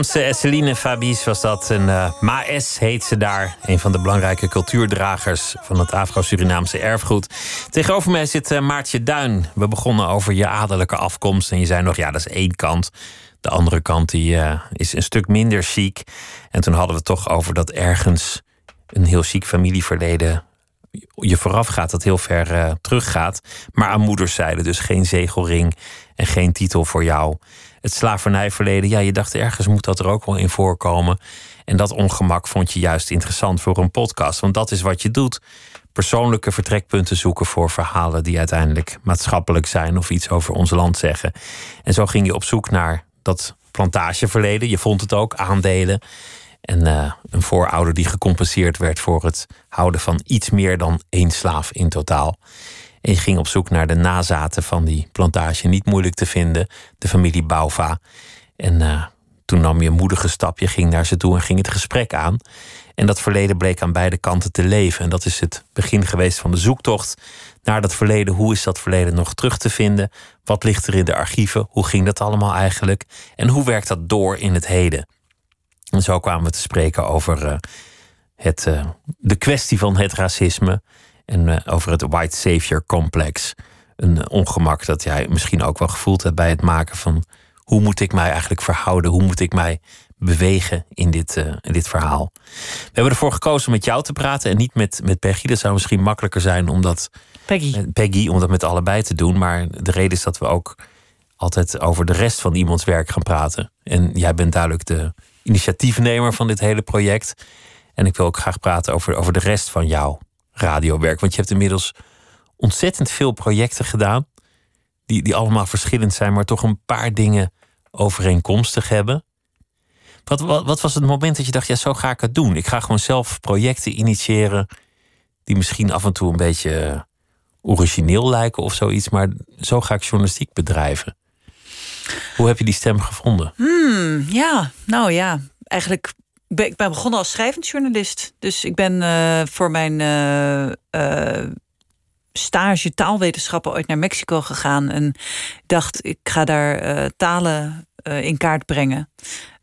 De Surinaamse Esseline Fabies was dat. En uh, Maes heet ze daar. Een van de belangrijke cultuurdragers van het Afro-Surinaamse erfgoed. Tegenover mij zit uh, Maartje Duin. We begonnen over je adellijke afkomst. En je zei nog, ja, dat is één kant. De andere kant die, uh, is een stuk minder chic. En toen hadden we het toch over dat ergens een heel chic familieverleden je vooraf gaat, dat heel ver uh, teruggaat. Maar aan moederszijde, dus geen zegelring en geen titel voor jou. Het slavernijverleden, ja, je dacht ergens moet dat er ook wel in voorkomen. En dat ongemak vond je juist interessant voor een podcast. Want dat is wat je doet. Persoonlijke vertrekpunten zoeken voor verhalen die uiteindelijk maatschappelijk zijn of iets over ons land zeggen. En zo ging je op zoek naar dat plantageverleden. Je vond het ook, aandelen. En uh, een voorouder die gecompenseerd werd voor het houden van iets meer dan één slaaf in totaal. En je ging op zoek naar de nazaten van die plantage. Niet moeilijk te vinden, de familie Bauva. En uh, toen nam je een moedige stap, je ging naar ze toe en ging het gesprek aan. En dat verleden bleek aan beide kanten te leven. En dat is het begin geweest van de zoektocht naar dat verleden. Hoe is dat verleden nog terug te vinden? Wat ligt er in de archieven? Hoe ging dat allemaal eigenlijk? En hoe werkt dat door in het heden? En zo kwamen we te spreken over uh, het, uh, de kwestie van het racisme en uh, over het white savior complex. Een ongemak dat jij misschien ook wel gevoeld hebt bij het maken van hoe moet ik mij eigenlijk verhouden? Hoe moet ik mij bewegen in dit, in dit verhaal? We hebben ervoor gekozen om met jou te praten en niet met, met Peggy. Dat zou misschien makkelijker zijn omdat Peggy. Peggy, om dat met allebei te doen. Maar de reden is dat we ook altijd over de rest van iemands werk gaan praten. En jij bent duidelijk de initiatiefnemer van dit hele project. En ik wil ook graag praten over, over de rest van jouw radiowerk. Want je hebt inmiddels ontzettend veel projecten gedaan. Die, die allemaal verschillend zijn, maar toch een paar dingen overeenkomstig hebben. Wat, wat, wat was het moment dat je dacht, ja, zo ga ik het doen? Ik ga gewoon zelf projecten initiëren die misschien af en toe een beetje origineel lijken of zoiets, maar zo ga ik journalistiek bedrijven. Hoe heb je die stem gevonden? Hmm, ja, nou ja, eigenlijk. Ben, ik begonnen als schrijvend journalist. Dus ik ben uh, voor mijn uh, stage taalwetenschappen ooit naar Mexico gegaan. En dacht, ik ga daar talen in kaart brengen.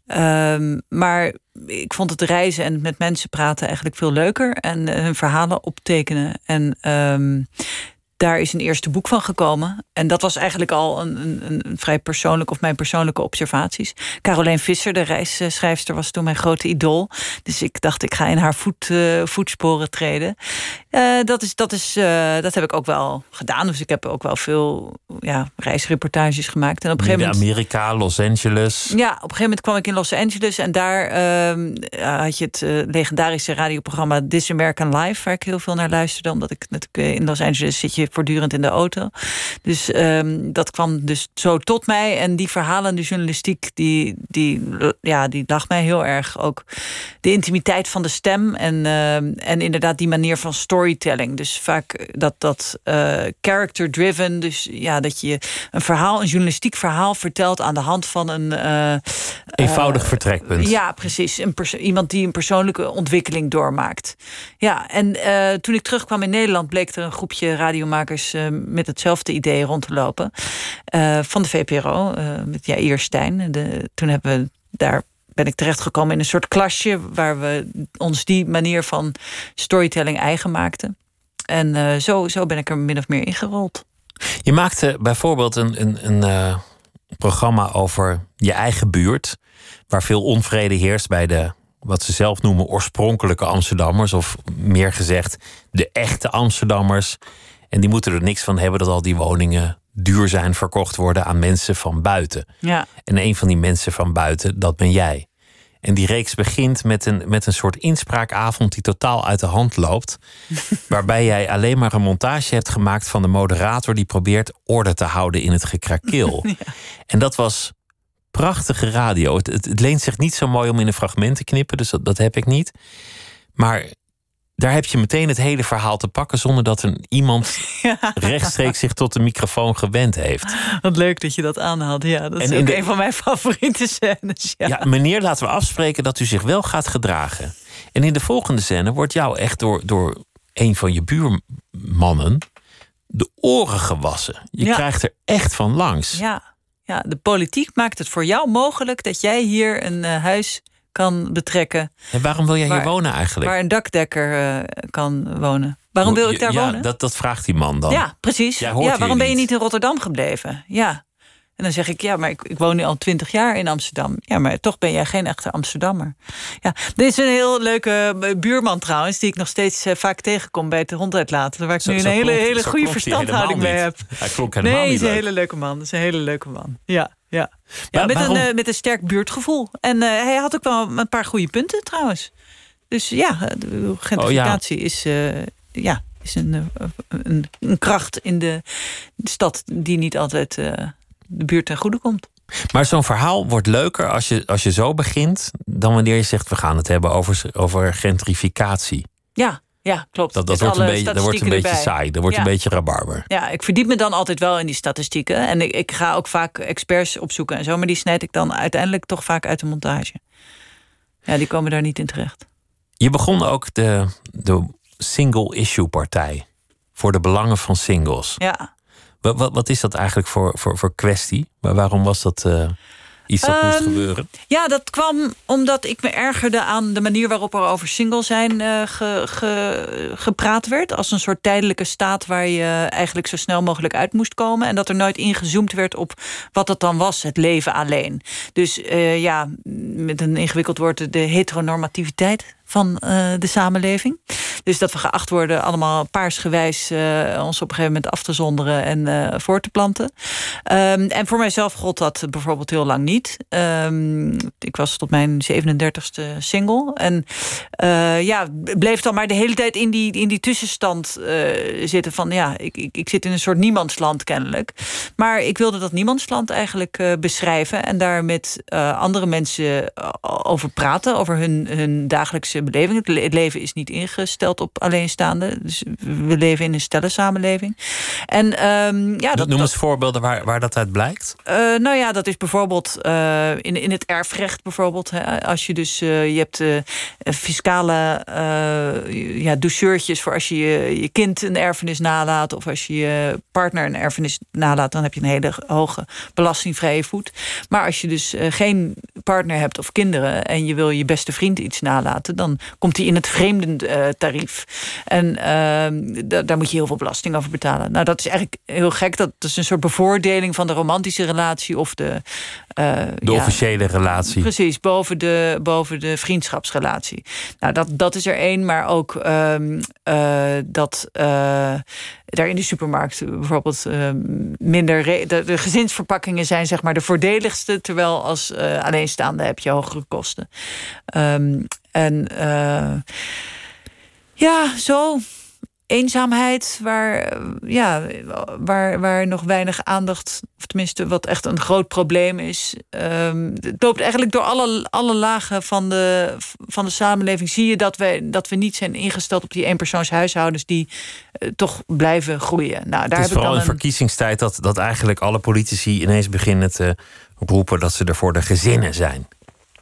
Um, maar ik vond het reizen en met mensen praten eigenlijk veel leuker. En hun verhalen optekenen. En um, daar is een eerste boek van gekomen. En dat was eigenlijk al een, een, een, vrij persoonlijk of mijn persoonlijke observaties. Caroline Visser, de reisschrijfster, was toen mijn grote idool. Dus ik dacht, ik ga in haar voet, uh, voetsporen treden. Uh, dat, is, dat, is, uh, dat heb ik ook wel gedaan. Dus ik heb ook wel veel ja, reisreportages gemaakt. En op een gegeven moment. Amerika, Los Angeles. Ja, op een gegeven moment kwam ik in Los Angeles. En daar ehm, had je het legendarische radioprogramma This American Life, waar ik heel veel naar luisterde. Omdat ik natuurlijk in Los Angeles zit je voortdurend in de auto. Dus um, dat kwam dus zo tot mij. En die verhalen, de journalistiek, die, die, ja, die lag mij heel erg. Ook de intimiteit van de stem en, uh, en inderdaad die manier van storytelling. Dus vaak dat, dat uh, character-driven. Dus ja, dat je een verhaal, een journalistiek verhaal vertelt aan de hand van een. Uh, Eenvoudig vertrekpunt. Ja, precies. Een iemand die een persoonlijke ontwikkeling doormaakt. Ja, en toen ik terugkwam in Nederland bleek er een groepje radiomakers uh, met hetzelfde idee rond te lopen. Uh, van de VPRO, uh, met Jair Stijn. De, toen hebben we daar ben ik terechtgekomen in een soort klasje waar we ons die manier van storytelling eigen maakten. En zo, zo ben ik er min of meer ingerold. Je maakte bijvoorbeeld een, een, een programma over je eigen buurt, waar veel onvrede heerst bij de wat ze zelf noemen oorspronkelijke Amsterdammers, of meer gezegd de echte Amsterdammers. En die moeten er niks van hebben dat al die woningen duur zijn verkocht worden aan mensen van buiten. Ja. En een van die mensen van buiten, dat ben jij. En die reeks begint met een, met een soort inspraakavond die totaal uit de hand loopt. waarbij jij alleen maar een montage hebt gemaakt van de moderator die probeert orde te houden in het gekrakeel. Ja. En dat was prachtige radio. Het, het, het, leent zich niet zo mooi om in een fragment te knippen, dus dat, dat heb ik niet. Maar daar heb je meteen het hele verhaal te pakken zonder dat een iemand rechtstreeks zich tot de microfoon gewend heeft. Wat leuk dat je dat aanhaalt. Ja, dat is ook een van mijn favoriete scènes. Ja. ja, meneer, laten we afspreken dat u zich wel gaat gedragen. En in de volgende scène wordt jou echt door, door een van je buurmannen de oren gewassen. Je krijgt er echt van langs. Ja. ja, de politiek maakt het voor jou mogelijk dat jij hier een uh, huis kan betrekken. En waarom wil jij hier wonen eigenlijk? Waar een dakdekker uh, kan wonen. Waarom wil ik daar ja, wonen? Dat, dat vraagt die man dan. Ja, precies. Ja, waarom ben je niet in Rotterdam gebleven? Ja. En dan zeg ik, ja, maar ik, ik woon nu al twintig jaar in Amsterdam. Ja, maar toch ben jij geen echte Amsterdammer. Ja, dit is een heel leuke eh, buurman trouwens... die ik nog steeds uh, vaak tegenkom bij het hond uitlaten. Waar ik zo, nu een hele, klonk, hele goede verstandhouding mee heb. Hij klonk helemaal nee, niet is een hele leuke man. is een hele leuke man. Ja, ja. ja met, een, uh, met een sterk buurtgevoel. En uh, hij had ook wel een paar goede punten trouwens. Dus ja, de gentrificatie oh, ja. is... ja, is een, een, een, kracht in de stad die niet altijd de buurt ten goede komt. Maar zo'n verhaal wordt leuker als je, als je zo begint... dan wanneer je zegt, we gaan het hebben over, over gentrificatie. Ja, ja, klopt. Dat, dat, wordt, een beetje, dat wordt een beetje saai. Dat wordt ja. een beetje rabarber. Ja, ik verdiep me dan altijd wel in die statistieken. En ik, ik ga ook vaak experts opzoeken en zo. Maar die snijd ik dan uiteindelijk toch vaak uit de montage. Ja, die komen daar niet in terecht. Je begon ook de, de single-issue partij. Voor de belangen van singles. Ja. Wat, wat, wat, is dat eigenlijk voor, voor, voor kwestie? Waarom was dat uh, iets dat um, moest gebeuren? Ja, dat kwam omdat ik me ergerde aan de manier waarop er over single zijn uh, ge, ge, gepraat werd. Als een soort tijdelijke staat waar je eigenlijk zo snel mogelijk uit moest komen. En dat er nooit ingezoomd werd op wat dat dan was, het leven alleen. Dus uh, ja, met een ingewikkeld woord, de heteronormativiteit van uh, de samenleving. Dus dat we geacht worden allemaal paarsgewijs uh, ons op een gegeven moment af te zonderen en uh, voor te planten. Um, en voor mijzelf gold dat bijvoorbeeld heel lang niet. Um, ik was tot mijn 37ste single. En ja, bleef dan maar de hele tijd in die, in die tussenstand zitten van ja, ik, ik, ik, zit in een soort niemandsland kennelijk. Maar ik wilde dat niemandsland eigenlijk beschrijven en daar met andere mensen over praten, over hun, hun dagelijkse beleving. Het leven is niet ingesteld op alleenstaanden. Dus we leven in een stellensamenleving. En um, ja, dat, Noem eens voorbeelden waar, waar dat uit blijkt. Uh, nou ja, dat is bijvoorbeeld uh, in, in het erfrecht bijvoorbeeld. Hè, als je dus, uh, je hebt fiscale ja, douceurtjes voor als je, je je kind een erfenis nalaat... of als je je partner een erfenis nalaat... dan heb je een hele hoge belastingvrije voet. Maar als je dus geen partner hebt of kinderen... en je wil je beste vriend iets nalaten... dan komt hij in het vreemdentarief. En ehm, daar moet je heel veel belasting over betalen. Nou, dat is eigenlijk heel gek. Dat is een soort bevoordeling van de romantische relatie of de. Uh, de officiële relatie. Precies, boven de, boven de vriendschapsrelatie. Nou, dat, dat is er één, maar ook um, uh, dat uh, daar in de supermarkt bijvoorbeeld minder. De, gezinsverpakkingen zijn zeg maar de voordeligste, terwijl als alleenstaande heb je hogere kosten. Um, en ja, zo eenzaamheid, waar, ja, waar, waar nog weinig aandacht, of tenminste wat echt een groot probleem is. Um, het loopt eigenlijk door alle, alle lagen van de, van de samenleving. Zie je dat we, dat we niet zijn ingesteld op die eenpersoonshuishoudens die uh, toch blijven groeien. Nou, daar het is vooral in verkiezingstijd dat, dat eigenlijk alle politici ineens beginnen te roepen dat ze er voor de gezinnen zijn.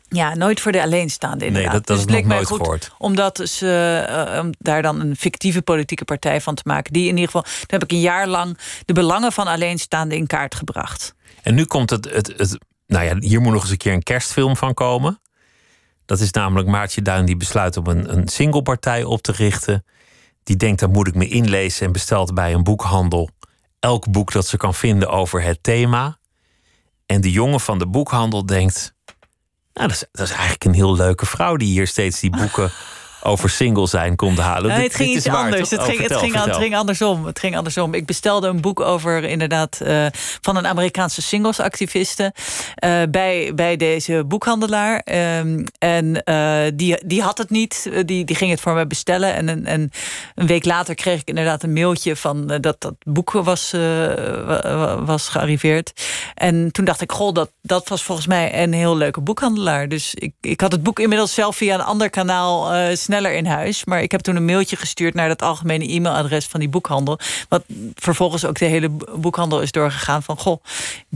Ja, nooit voor de alleenstaande inderdaad. Nee, dat, dat dus is nog nooit goed gehoord. Om, dat dus, uh, om daar dan een fictieve politieke partij van te maken. Die in ieder geval, toen heb ik een jaar lang de belangen van alleenstaanden in kaart gebracht. En nu komt het, het, het nou ja, hier moet nog eens een keer een kerstfilm van komen. Dat is namelijk Maartje Duin die besluit om een, een singlepartij op te richten. Die denkt, dan moet ik me inlezen en bestelt bij een boekhandel elk boek dat ze kan vinden over het thema. En de jongen van de boekhandel denkt, nou, dat is, dat is eigenlijk een heel leuke vrouw die hier steeds die boeken over single zijn komt halen. Het ging iets anders. Het, ging, het, ging, het, ging, andersom. Het ging andersom. Ik bestelde een boek over inderdaad uh, van een Amerikaanse singlesactiviste uh, bij, bij deze boekhandelaar. Um, en uh, die, die had het niet. Die, die ging het voor me bestellen. En, en een week later kreeg ik inderdaad een mailtje van dat dat boek was, was gearriveerd. En toen dacht ik, goh, dat, dat was volgens mij een heel leuke boekhandelaar. Dus ik, ik had het boek inmiddels zelf via een ander kanaal snel sneller in huis. Maar ik heb toen een mailtje gestuurd naar dat algemene e-mailadres van die boekhandel. Wat vervolgens ook de hele boekhandel is doorgegaan van goh,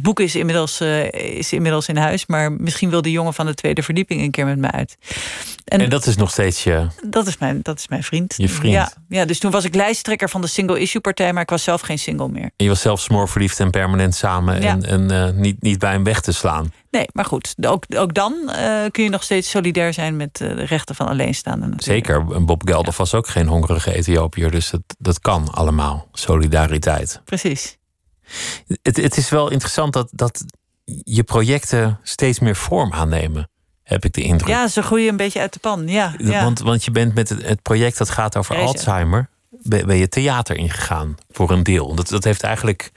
boek is inmiddels, uh, is inmiddels in huis. Maar misschien wil de jongen van de tweede verdieping een keer met me uit. En, en dat is nog steeds je. Dat is mijn, dat is mijn vriend. Je vriend. Ja, ja, dus toen was ik lijsttrekker van de single issue partij, maar ik was zelf geen single meer. En je was zelf smoorverliefd en permanent samen en, en uh, niet, niet bij hem weg te slaan. Nee, maar goed, ook, ook dan uh, kun je nog steeds solidair zijn met de rechten van alleenstaanden. Zeker, Bob Geldof was ook geen hongerige Ethiopiër, dus dat, dat kan allemaal, solidariteit. Precies. Het, het is wel interessant dat, dat je projecten steeds meer vorm aannemen, heb ik de indruk. Ja, ze groeien een beetje uit de pan, ja. ja. Want, want je bent met het, het project dat gaat over Alzheimer, ben, ben, je theater ingegaan voor een deel. Dat, dat heeft eigenlijk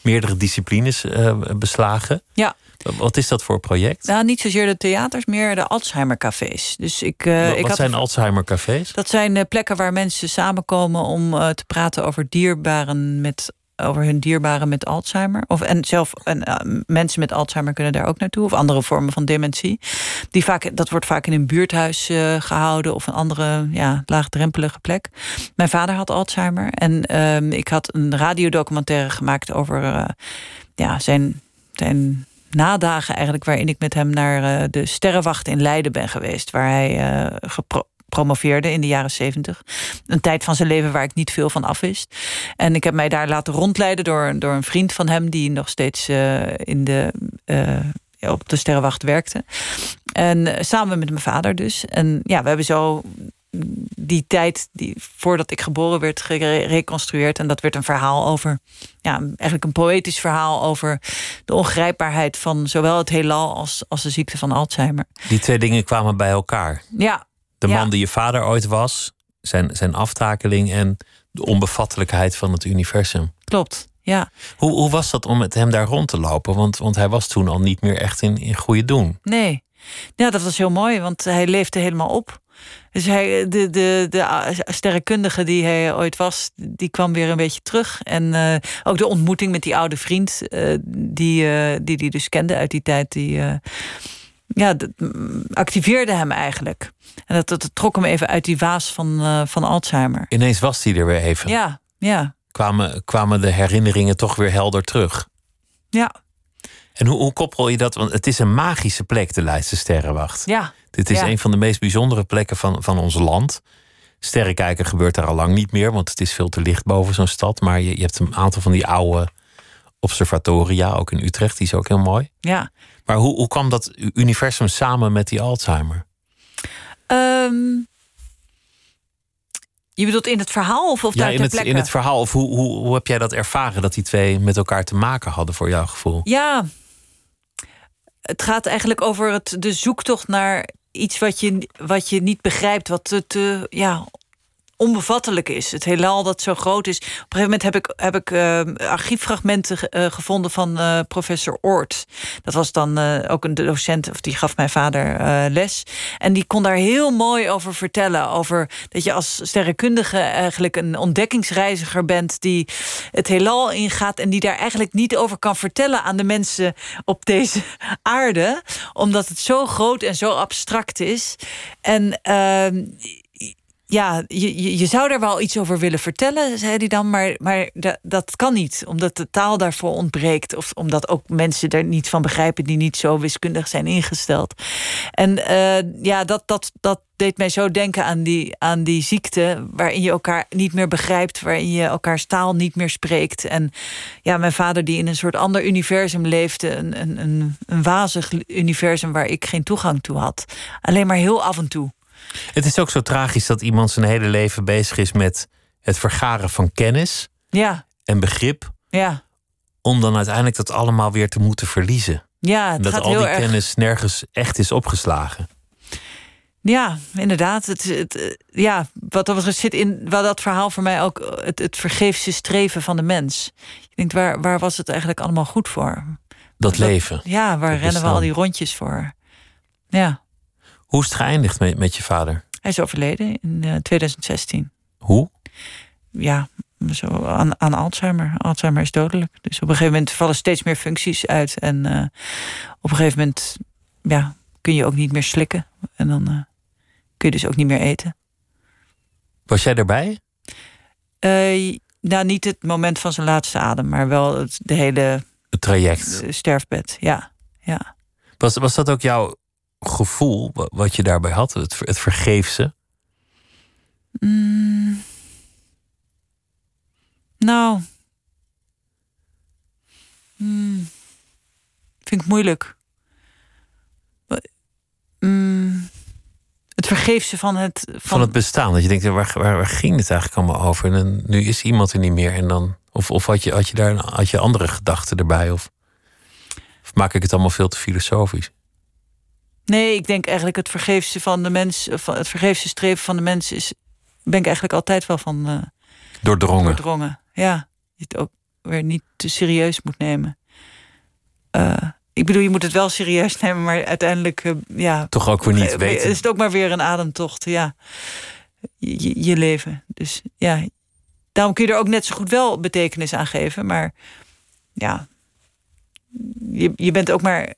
meerdere disciplines uh, beslagen. Ja. Wat is dat voor project? Nou, niet zozeer de theaters, meer de Alzheimer-cafés. Dus ik, uh, wat ik had, zijn Alzheimer-cafés? Dat zijn uh, plekken waar mensen samenkomen om te praten over dierbaren met over hun dierbaren met Alzheimer. Of, en zelf en, mensen met Alzheimer kunnen daar ook naartoe. Of andere vormen van dementie. Die vaak, dat wordt vaak in een buurthuis gehouden. Of een andere ja, laagdrempelige plek. Mijn vader had Alzheimer. En ehm, ik had een radiodocumentaire gemaakt over ja, zijn, zijn nadagen eigenlijk waarin ik met hem naar de Sterrenwacht in Leiden ben geweest. Waar hij uh, gepromoveerde in de jaren zeventig. Een tijd van zijn leven waar ik niet veel van af wist. En ik heb mij daar laten rondleiden door, door een vriend van hem... die nog steeds uh, in de, op de Sterrenwacht werkte. En samen met mijn vader dus. En ja, we hebben zo die tijd die, voordat ik geboren werd gereconstrueerd. En dat werd een verhaal over, ja, eigenlijk een poëtisch verhaal over de ongrijpbaarheid van zowel het heelal als, als de ziekte van Alzheimer. Die twee dingen kwamen bij elkaar. Ja. De man die je vader ooit was, zijn, zijn aftakeling en de onbevattelijkheid van het universum. Klopt. Ja. Hoe, hoe was dat om met hem daar rond te lopen? Want, want hij was toen al niet meer echt in, in goede doen. Nee. Ja, dat was heel mooi, want hij leefde helemaal op. Dus hij, de, de, de sterrenkundige die hij ooit was, die kwam weer een beetje terug. En uh, ook de ontmoeting met die oude vriend, uh, die, uh, die die dus kende uit die tijd, die, ja, dat activeerde hem eigenlijk. En dat, dat, trok hem even uit die waas van, uh, van Alzheimer. Ineens was hij er weer even. Ja, ja. Kwamen, kwamen de herinneringen toch weer helder terug. Ja. En hoe, hoe koppel je dat? Want het is een magische plek, de Leidse Sterrenwacht. Ja. Dit is ja. een van de meest bijzondere plekken van, van ons land. Sterrenkijken gebeurt daar al lang niet meer, want het is veel te licht boven zo'n stad. Maar je, je hebt een aantal van die oude observatoria, ook in Utrecht, die is ook heel mooi. Ja. Maar hoe, hoe kwam dat universum samen met die Alzheimer? Um, je bedoelt in het verhaal of, of ja, daar in het, in het verhaal. Of hoe, hoe, hoe heb jij dat ervaren dat die twee met elkaar te maken hadden voor jouw gevoel? Ja, het gaat eigenlijk over het, de zoektocht naar iets wat je, wat je niet begrijpt, wat te, te ja, onbevattelijk is. Het heelal dat zo groot is. Op een gegeven moment heb ik, heb ik uh, archieffragmenten uh, gevonden van uh, professor Oort. Dat was dan ook een docent, of die gaf mijn vader les. En die kon daar heel mooi over vertellen. Over dat je als sterrenkundige eigenlijk een ontdekkingsreiziger bent... die het heelal ingaat en die daar eigenlijk niet over kan vertellen... aan de mensen op deze aarde. Omdat het zo groot en zo abstract is. En ehm, ja, je, je, zou daar wel iets over willen vertellen, zei hij dan, maar, maar dat, dat kan niet, omdat de taal daarvoor ontbreekt. Of omdat ook mensen er niet van begrijpen die niet zo wiskundig zijn ingesteld. En uh, ja, dat, dat, dat deed mij zo denken aan die, aan die ziekte, waarin je elkaar niet meer begrijpt, waarin je elkaars taal niet meer spreekt. En ja, mijn vader, die in een soort ander universum leefde, een, een, een, een wazig universum waar ik geen toegang toe had. Alleen maar heel af en toe. Het is ook zo tragisch dat iemand zijn hele leven bezig is met het vergaren van kennis ja. en begrip. Ja. Om dan uiteindelijk dat allemaal weer te moeten verliezen. Ja, dat al die erg... kennis nergens echt is opgeslagen. Ja, inderdaad. Het, het, ja, wat dat zit in wat dat verhaal voor mij ook het, het vergeefse streven van de mens. Je denkt, waar, waar was het eigenlijk allemaal goed voor? Dat, leven. Ja, waar dat rennen we al die rondjes voor? Ja. Hoe is het geëindigd met, met je vader? Hij is overleden in uh, 2016. Hoe? Ja, zo aan, aan, Alzheimer. Alzheimer is dodelijk. Dus op een gegeven moment vallen steeds meer functies uit. En uh, op een gegeven moment ja, kun je ook niet meer slikken. En dan uh, kun je dus ook niet meer eten. Was jij erbij? Uh, nou, niet het moment van zijn laatste adem, maar wel het de hele. Het traject. sterfbed, ja. ja. Was, was dat ook jouw gevoel wat je daarbij had? Het, het vergeefse? Mm. Nou. Mm. Vind ik moeilijk. Mm. Het vergeefse van het. Van... van... het bestaan. Dat je denkt, waar, waar, waar, ging het eigenlijk allemaal over? En nu is iemand er niet meer. En dan, of of had, je, had je daar had je andere gedachten erbij? Of, of maak ik het allemaal veel te filosofisch? Nee, ik denk eigenlijk het vergeefse van de mens, van het vergeefse streven van de mens is, ben ik eigenlijk altijd wel van uh, doordrongen. doordrongen. Ja, je het ook weer niet te serieus moet nemen. Uh, ik bedoel, je moet het wel serieus nemen, maar uiteindelijk, uh, ja. Toch ook weer niet weten. Is het ook maar weer een ademtocht, ja. Je, je leven. Dus ja, daarom kun je er ook net zo goed wel betekenis aan geven, maar ja, je, je bent ook maar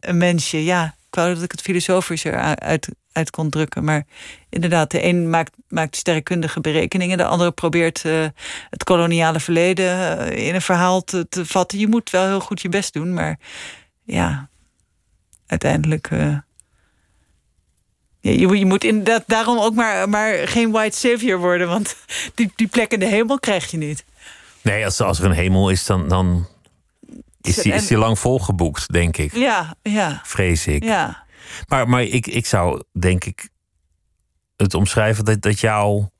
een mensje, ja. Ik wou dat ik het filosofischer uit, uit kon drukken. Maar inderdaad, de een maakt, maakt sterrenkundige berekeningen. De andere probeert uh, het koloniale verleden uh, in een verhaal te, te, vatten. Je moet wel heel goed je best doen. Maar ja, uiteindelijk... Uh, je, je, moet inderdaad daarom ook maar, maar geen white savior worden. Want die, die plek in de hemel krijg je niet. Nee, als, als er een hemel is, dan... dan... Is die, is die lang volgeboekt, denk ik. Ja, ja. Vrees ik. Ja. Maar, maar ik, ik zou, denk ik, het omschrijven dat, dat jouw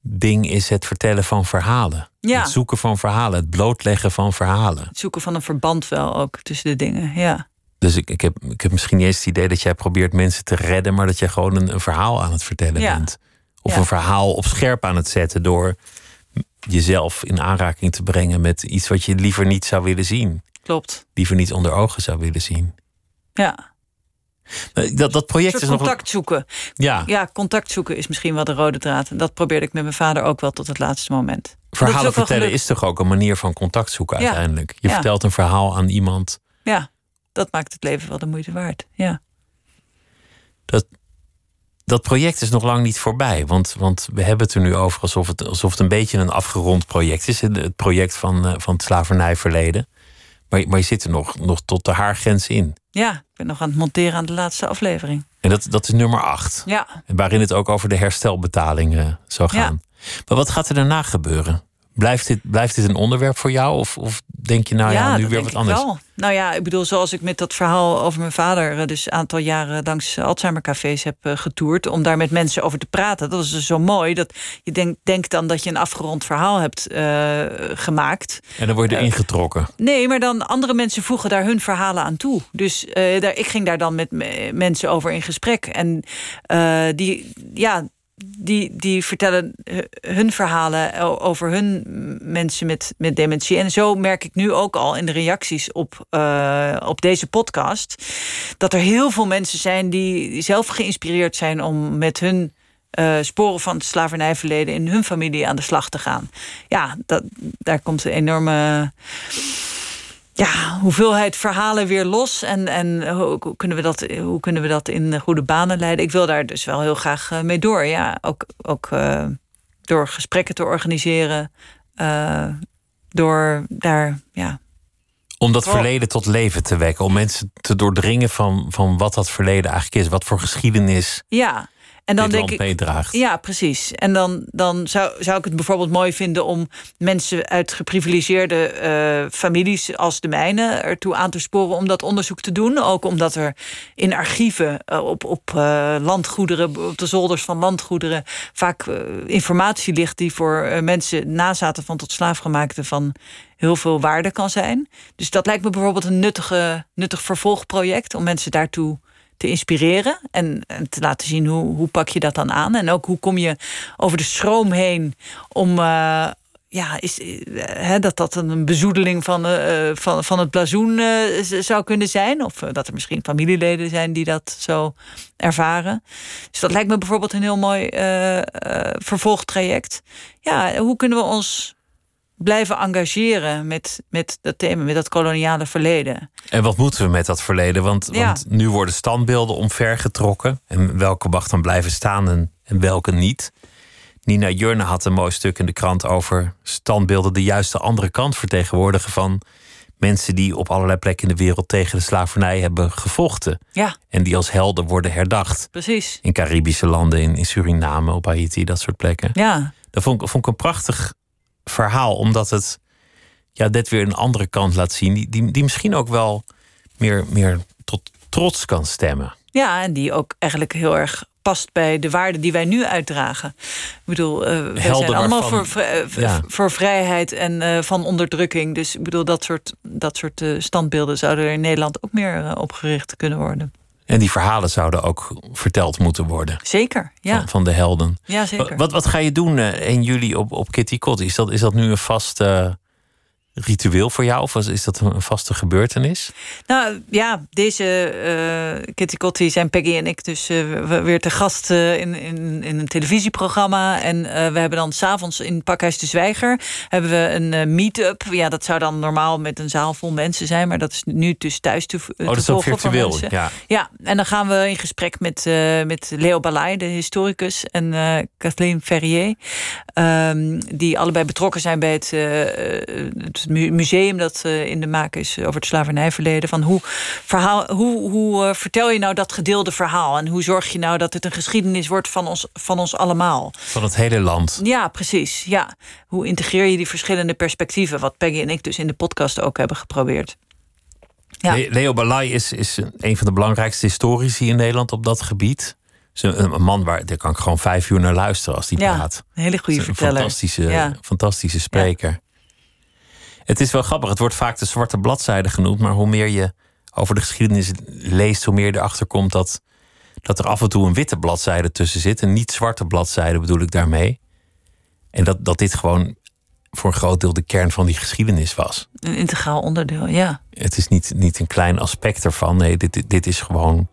ding is het vertellen van verhalen. Ja. Het zoeken van verhalen, het blootleggen van verhalen. Het zoeken van een verband wel ook tussen de dingen, ja. Dus ik, ik, heb, ik heb misschien niet eens het idee dat jij probeert mensen te redden, maar dat jij gewoon een, een verhaal aan het vertellen ja. bent. Of ja. een verhaal op scherp aan het zetten door jezelf in aanraking te brengen met iets wat je liever niet zou willen zien. Klopt. Liever niet onder ogen zou willen zien. Ja. Dat, dat project is nog. Contact zoeken. Ja. ja, contact zoeken is misschien wel de rode draad. En dat probeerde ik met mijn vader ook wel tot het laatste moment. Verhalen is vertellen is toch ook een manier van contact zoeken ja. uiteindelijk. Je ja. vertelt een verhaal aan iemand. Ja. dat maakt het leven wel de moeite waard. Ja. Dat, dat project is nog lang niet voorbij. Want, want we hebben het er nu over alsof het, alsof het een beetje een afgerond project is. Het project van, eh, van het slavernijverleden. Maar, maar je zit er nog, nog tot de haargrens in. Ja, ik ben nog aan het monteren aan de laatste aflevering. En dat, dat is nummer acht. Ja. Waarin het ook over de herstelbetalingen zou gaan. Maar wat gaat er daarna gebeuren? Blijft dit, blijft dit een onderwerp voor jou? Of, of denk je nou ja, nu weer wat anders? Wel. Nou ja, ik bedoel, zoals ik met dat verhaal over mijn vader... Eh, dus een aantal jaren langs Alzheimer-cafés heb uh, getoerd... om daar met mensen over te praten. Dat is dus zo mooi. Dat je denkt denk dan dat je een afgerond verhaal hebt uh, gemaakt. En dan word je erin getrokken. Nee, maar dan andere mensen voegen daar hun verhalen aan toe. Dus daar, ik ging daar dan met mensen over in gesprek. En die, ja, die, die vertellen hun verhalen over hun mensen met, met dementie. En zo merk ik nu ook al in de reacties op, uh, op deze podcast. Dat er heel veel mensen zijn die zelf geïnspireerd zijn om met hun uh, sporen van het slavernijverleden in hun familie aan de slag te gaan. Ja, dat, daar komt een enorme ja, hoeveelheid verhalen weer los. En, en hoe, kunnen we dat, hoe kunnen we dat in goede banen leiden? Ik wil daar dus wel heel graag eh, mee door. Ja, ook, ook uh, door gesprekken te organiseren. Uh, door daar, ja. Om dat verleden tot leven te wekken. Om mensen te doordringen van, van wat dat verleden eigenlijk is. Wat voor geschiedenis. Ja. En dan denk ik. Ja, precies. En dan, dan zou, zou ik het bijvoorbeeld mooi vinden om mensen uit geprivilegeerde uh, families als de mijne ertoe aan te sporen om dat onderzoek te doen. Ook omdat er in archieven uh, op, op uh, landgoederen, op de zolders van landgoederen, vaak informatie ligt die voor mensen nazaten van tot slaafgemaakte van heel veel waarde kan zijn. Dus dat lijkt me bijvoorbeeld een nuttige, nuttig vervolgproject om mensen daartoe te inspireren en, te laten zien hoe, hoe pak je dat dan aan. En ook hoe kom je over de schroom heen om. Uh, ja, is, uh, dat dat een bezoedeling van, uh, van, van het blazoen zou kunnen zijn. Of dat er misschien familieleden zijn die dat zo ervaren. Dus dat lijkt me bijvoorbeeld een heel mooi vervolgtraject. Ja, hoe kunnen we ons blijven engageren met, met dat thema, met dat koloniale verleden. En wat moeten we met dat verleden? Want, want nu worden standbeelden omvergetrokken. En welke mag dan blijven staan en, en welke niet? Nina Jurne had een mooi stuk in de krant over standbeelden die juist de andere kant vertegenwoordigen van mensen die op allerlei plekken in de wereld tegen de slavernij hebben gevochten. Ja. En die als helden worden herdacht. Precies. In Caribische landen, in, in Suriname, op Haiti, dat soort plekken. Ja. Dat vond, vond ik een prachtig verhaal, omdat het ja, dit weer een andere kant laat zien, die, die, die misschien ook wel meer, meer tot trots kan stemmen. Ja, en die ook eigenlijk heel erg past bij de waarden die wij nu uitdragen. Ik bedoel, uh, wij zijn allemaal voor, ja. voor vrijheid en uh, van onderdrukking. Dus ik bedoel, dat soort, dat soort uh, standbeelden zouden er in Nederland ook meer opgericht kunnen worden. En die verhalen zouden ook verteld moeten worden. Zeker, ja. Van, van de helden. Ja, zeker. Wat, wat ga je doen uh, in juli op, op Kitty Kot? Is dat, is dat nu een vast uh, ritueel voor jou? Of is dat een vaste gebeurtenis? Nou ja, deze uh, Kitty Kotti zijn Peggy en ik dus uh, weer te gast uh, in, in, in een televisieprogramma. En we hebben dan s'avonds in Pakhuis de Zwijger hebben we een meet-up. Ja, dat zou dan normaal met een zaal vol mensen zijn. Maar dat is nu dus thuis te, oh, dat is ook virtueel, ja. Ja, en dan gaan we in gesprek met, met Leo Balai, de historicus. En Kathleen Ferrier. Um, die allebei betrokken zijn bij het, het museum dat uh, in de maak is over het slavernijverleden. Van hoe, verhaal, hoe, hoe uh, vertel je nou dat gedeelde verhaal? En hoe zorg je nou dat het een geschiedenis wordt van ons, van ons allemaal? Van het hele land. Ja, precies. Ja. Hoe integreer je die verschillende perspectieven? Wat Peggy en ik dus in de podcast ook hebben geprobeerd. Ja. Leo Balai is, is een van de belangrijkste historici in Nederland op dat gebied. Een, een man waar daar kan ik gewoon vijf uur naar luisteren als die ja, praat. Een hele goede verteller. Fantastische, ja. fantastische spreker. Het is wel grappig. Het wordt vaak de zwarte bladzijde genoemd. Maar hoe meer je over de geschiedenis leest, hoe meer je erachter komt dat, dat er af en toe een witte bladzijde tussen zit. Een niet zwarte bladzijde bedoel ik daarmee. En dat, dat dit gewoon voor een groot deel de kern van die geschiedenis was. Een integraal onderdeel, ja. Het is niet, niet een klein aspect ervan. Nee, dit, dit is gewoon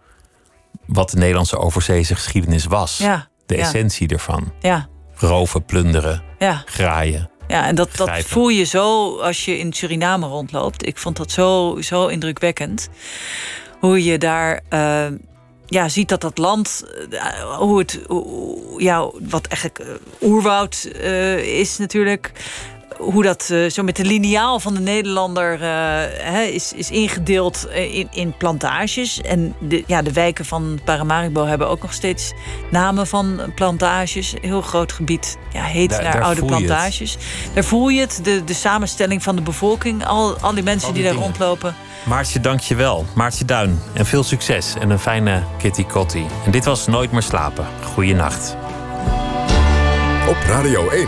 wat de Nederlandse overzeese geschiedenis was. Ja, de ja. essentie ervan. Ja. Roven, plunderen, ja. graaien. Ja, en dat, dat voel je zo als je in Suriname rondloopt. Ik vond dat zo, zo indrukwekkend. Hoe je daar eh, ja, ziet dat dat land, eh, hoe het, ja, wat eigenlijk eh, oerwoud is natuurlijk. Hoe dat eh, zo met de liniaal van de Nederlander eh, hè, is, is ingedeeld in, in plantages. En de, ja, de wijken van Paramaribo hebben ook nog steeds namen van plantages. Een heel groot gebied ja, heet Daar- naar daar oude het. plantages. Daar voel je het, de, de samenstelling van de bevolking. Al, al die mensen Al die, die daar rondlopen. Maartje, dank je wel. Maartje Duin. En veel succes en een fijne kitty kotti. En dit was Nooit meer slapen. Goeienacht. Op Radio 1.